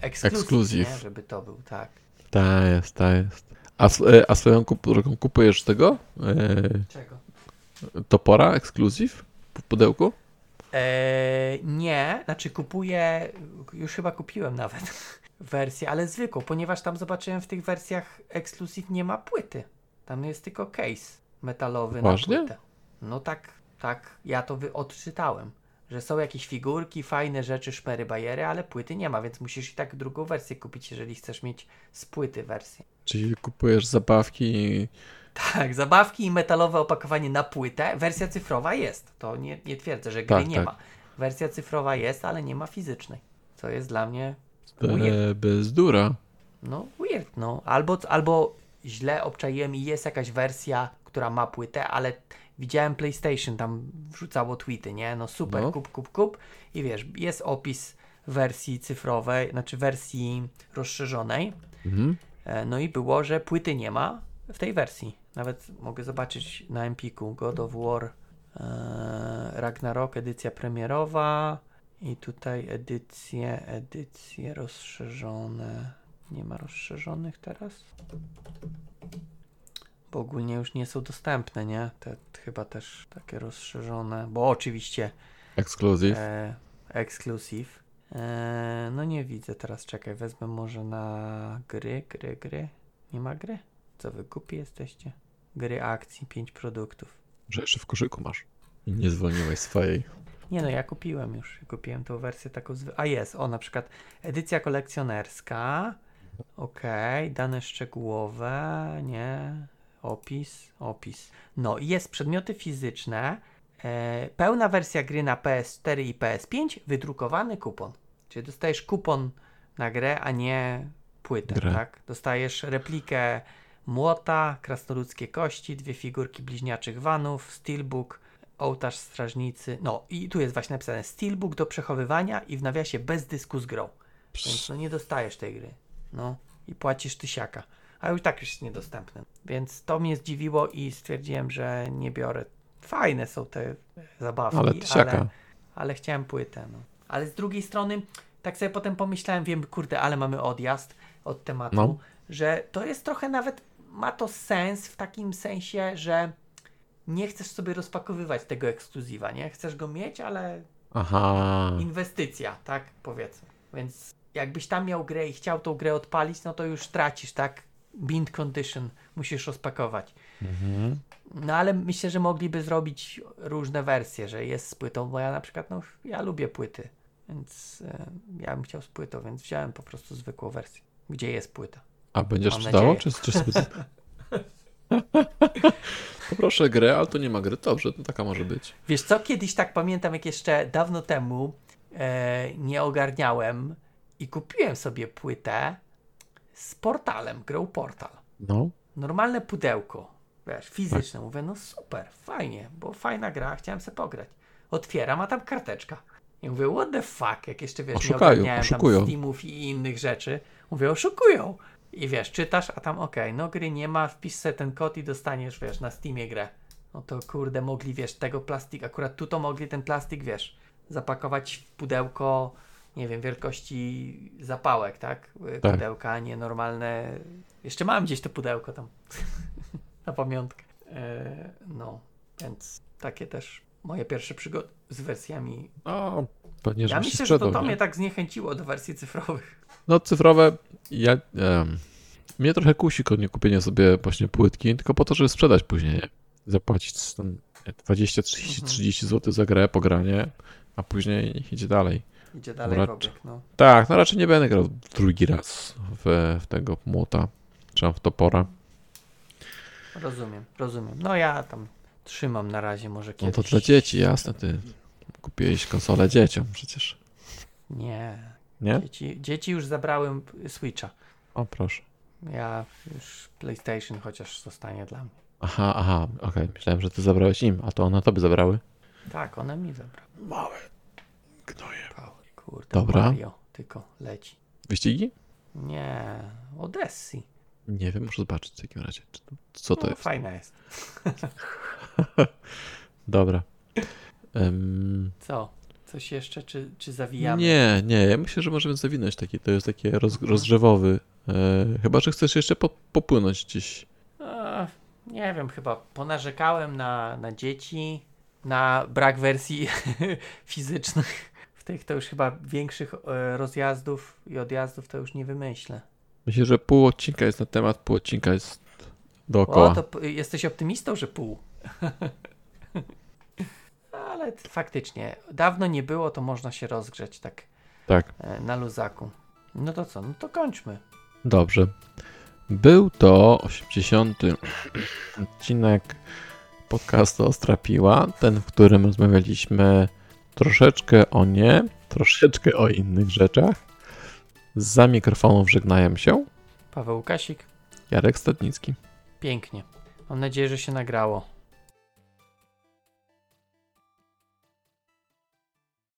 ekskluzyw, Ekskluzyw. nie? żeby to był, tak. Ta jest, ta jest. A, e, a swoją drogą kupujesz tego? E, Czego? topora ekskluzyw w pudełku? Eee, nie, znaczy kupuję, już chyba kupiłem nawet wersję, ale zwykłą, ponieważ tam zobaczyłem w tych wersjach ekskluzyw nie ma płyty. Tam jest tylko case metalowy Poważnie? na płytę. No tak, tak, ja to wy- odczytałem, że są jakieś figurki, fajne rzeczy, szmery, bajery, ale płyty nie ma, więc musisz i tak drugą wersję kupić, jeżeli chcesz mieć z płyty wersję. Czyli kupujesz zabawki i... Tak, zabawki i metalowe opakowanie na płytę. Wersja cyfrowa jest. To nie, nie twierdzę, że gry Tak, nie tak. ma. Wersja cyfrowa jest, ale nie ma fizycznej. Co jest dla mnie weird. E, bezdura. No, weird, no. Albo, albo źle obczaiłem i jest jakaś wersja, która ma płytę, ale widziałem PlayStation tam wrzucało tweety, nie? No super, No. kup, kup, kup. I wiesz, jest opis wersji cyfrowej, znaczy wersji rozszerzonej. Mhm. E, No i było, że płyty nie ma w tej wersji. Nawet mogę zobaczyć na Empiku God of War e, Ragnarok, edycja premierowa i tutaj edycje, edycje rozszerzone. Nie ma rozszerzonych teraz? Bo ogólnie już nie są dostępne, nie? Te chyba też takie rozszerzone, bo oczywiście Ekskluzyw. E, exclusive. E, no nie widzę teraz, czekaj, wezmę może na gry, gry, gry. Nie ma gry? Co wy głupi jesteście? Gry akcji, 5 produktów. Że jeszcze w koszyku masz. I nie zwolniłeś swojej. Nie no, ja kupiłem już. Kupiłem tą wersję taką zwy... A jest, o na przykład edycja kolekcjonerska. Okej, dane szczegółowe, nie. Opis, opis. No i jest przedmioty fizyczne. E, pełna wersja gry na PS4 i PS5, wydrukowany kupon. Czyli dostajesz kupon na grę, a nie płytę, tak? Dostajesz replikę młota, krasnoludzkie kości, dwie figurki bliźniaczych vanów, steelbook, ołtarz strażnicy. No i tu jest właśnie napisane steelbook do przechowywania i w nawiasie bez dysku z grą. Więc no nie dostajesz tej gry. No i płacisz tysiaka. A już tak już jest niedostępne. Więc to mnie zdziwiło i stwierdziłem, że nie biorę. Fajne są te zabawki, Ale ale, tysiaka. ale, chciałem płytę. No. Ale z drugiej strony, tak sobie potem pomyślałem, wiem, kurde, ale mamy odjazd od tematu, No. że to jest trochę nawet, ma to sens w takim sensie, że nie chcesz sobie rozpakowywać tego ekskluzywa, nie? Chcesz go mieć, ale Aha. inwestycja, tak powiedzmy. Więc jakbyś tam miał grę i chciał tą grę odpalić, no to już tracisz, tak? Bind condition musisz rozpakować. Mhm. No ale myślę, że mogliby zrobić różne wersje, że jest z płytą, bo ja na przykład, no ja lubię płyty, więc e, ja bym chciał z płytą, więc wziąłem po prostu zwykłą wersję, gdzie jest płyta. A będziesz Mam czytało? nadzieję. Czy, czy sobie... Poproszę grę, ale to nie ma gry. Dobrze, to taka może być. Wiesz co, kiedyś tak pamiętam, jak jeszcze dawno temu e, nie ogarniałem i kupiłem sobie płytę z portalem, grą Portal. No. Normalne pudełko, wiesz, fizyczne. Mówię, no super, fajnie, bo fajna gra, chciałem sobie pograć. Otwieram, a tam karteczka. I mówię, what the fuck, jak jeszcze wiesz, Oszukają, nie ogarniałem oszukują. tam Steamów i innych rzeczy. Mówię, oszukują. I wiesz, czytasz, a tam okej, no gry nie ma, wpisz sobie ten kod i dostaniesz, wiesz, na Steamie grę. No to kurde, mogli, wiesz, tego plastik, akurat tu to mogli ten plastik, wiesz, zapakować w pudełko, nie wiem, wielkości zapałek, tak? Y, Tak. Pudełka, a nie normalne. Jeszcze mam gdzieś to pudełko tam na pamiątkę. E, no, więc takie też moje pierwsze przygody z wersjami. No, pewnie, Ja myślę, że to, to nie? mnie tak zniechęciło do wersji cyfrowych. No cyfrowe, ja... mnie trochę kusi nie kupienie sobie właśnie płytki, tylko po to, żeby sprzedać później. nie? Zapłacić tam 20, 30, Mhm. 30 zł za grę, pogranie, a później niech idzie dalej. Idzie dalej obieg, no. Tak, no raczej nie będę grał drugi raz w, w tego młota, czy w topora. Rozumiem, rozumiem. No ja tam trzymam na razie może No kiedyś. to dla dzieci, jasne, ty kupiłeś konsolę dzieciom przecież, Nie. nie? Dzieci, dzieci już zabrałem Switcha. O, proszę. Ja już PlayStation chociaż zostanie dla mnie. Aha, aha, okej, myślałem, że ty zabrałeś im, a to one tobie zabrały. Tak, one mi zabrały. Małe gnoje. Kurde, Dobra. Mario tylko leci. Wyścigi? Nie, Odyssey. Nie wiem, muszę zobaczyć w takim razie. Co to no, jest? Fajna jest. Dobra. Em, Co? Coś jeszcze, czy, czy zawijamy? nie, nie, ja myślę, że możemy zawinąć taki. To jest takie roz, rozgrzewowy. E, chyba, że chcesz jeszcze po, popłynąć gdzieś. E, nie wiem, chyba ponarzekałem na, na dzieci, na brak wersji fizycznych. W tych to już chyba większych e, rozjazdów i odjazdów to już nie wymyślę. Myślę, że pół odcinka jest na temat, pół odcinka jest dookoła. O, to jesteś optymistą, że pół. Ale faktycznie, dawno nie było, to można się rozgrzeć tak Tak. e, na luzaku. No to co? No to kończmy. Dobrze. Był to 80. odcinek podcastu Ostrapiła, ten, w którym rozmawialiśmy troszeczkę o nie, troszeczkę o innych rzeczach. Za mikrofonów żegnają się Paweł Kasik, Jarek Stadnicki. pięknie. Mam nadzieję, że się nagrało.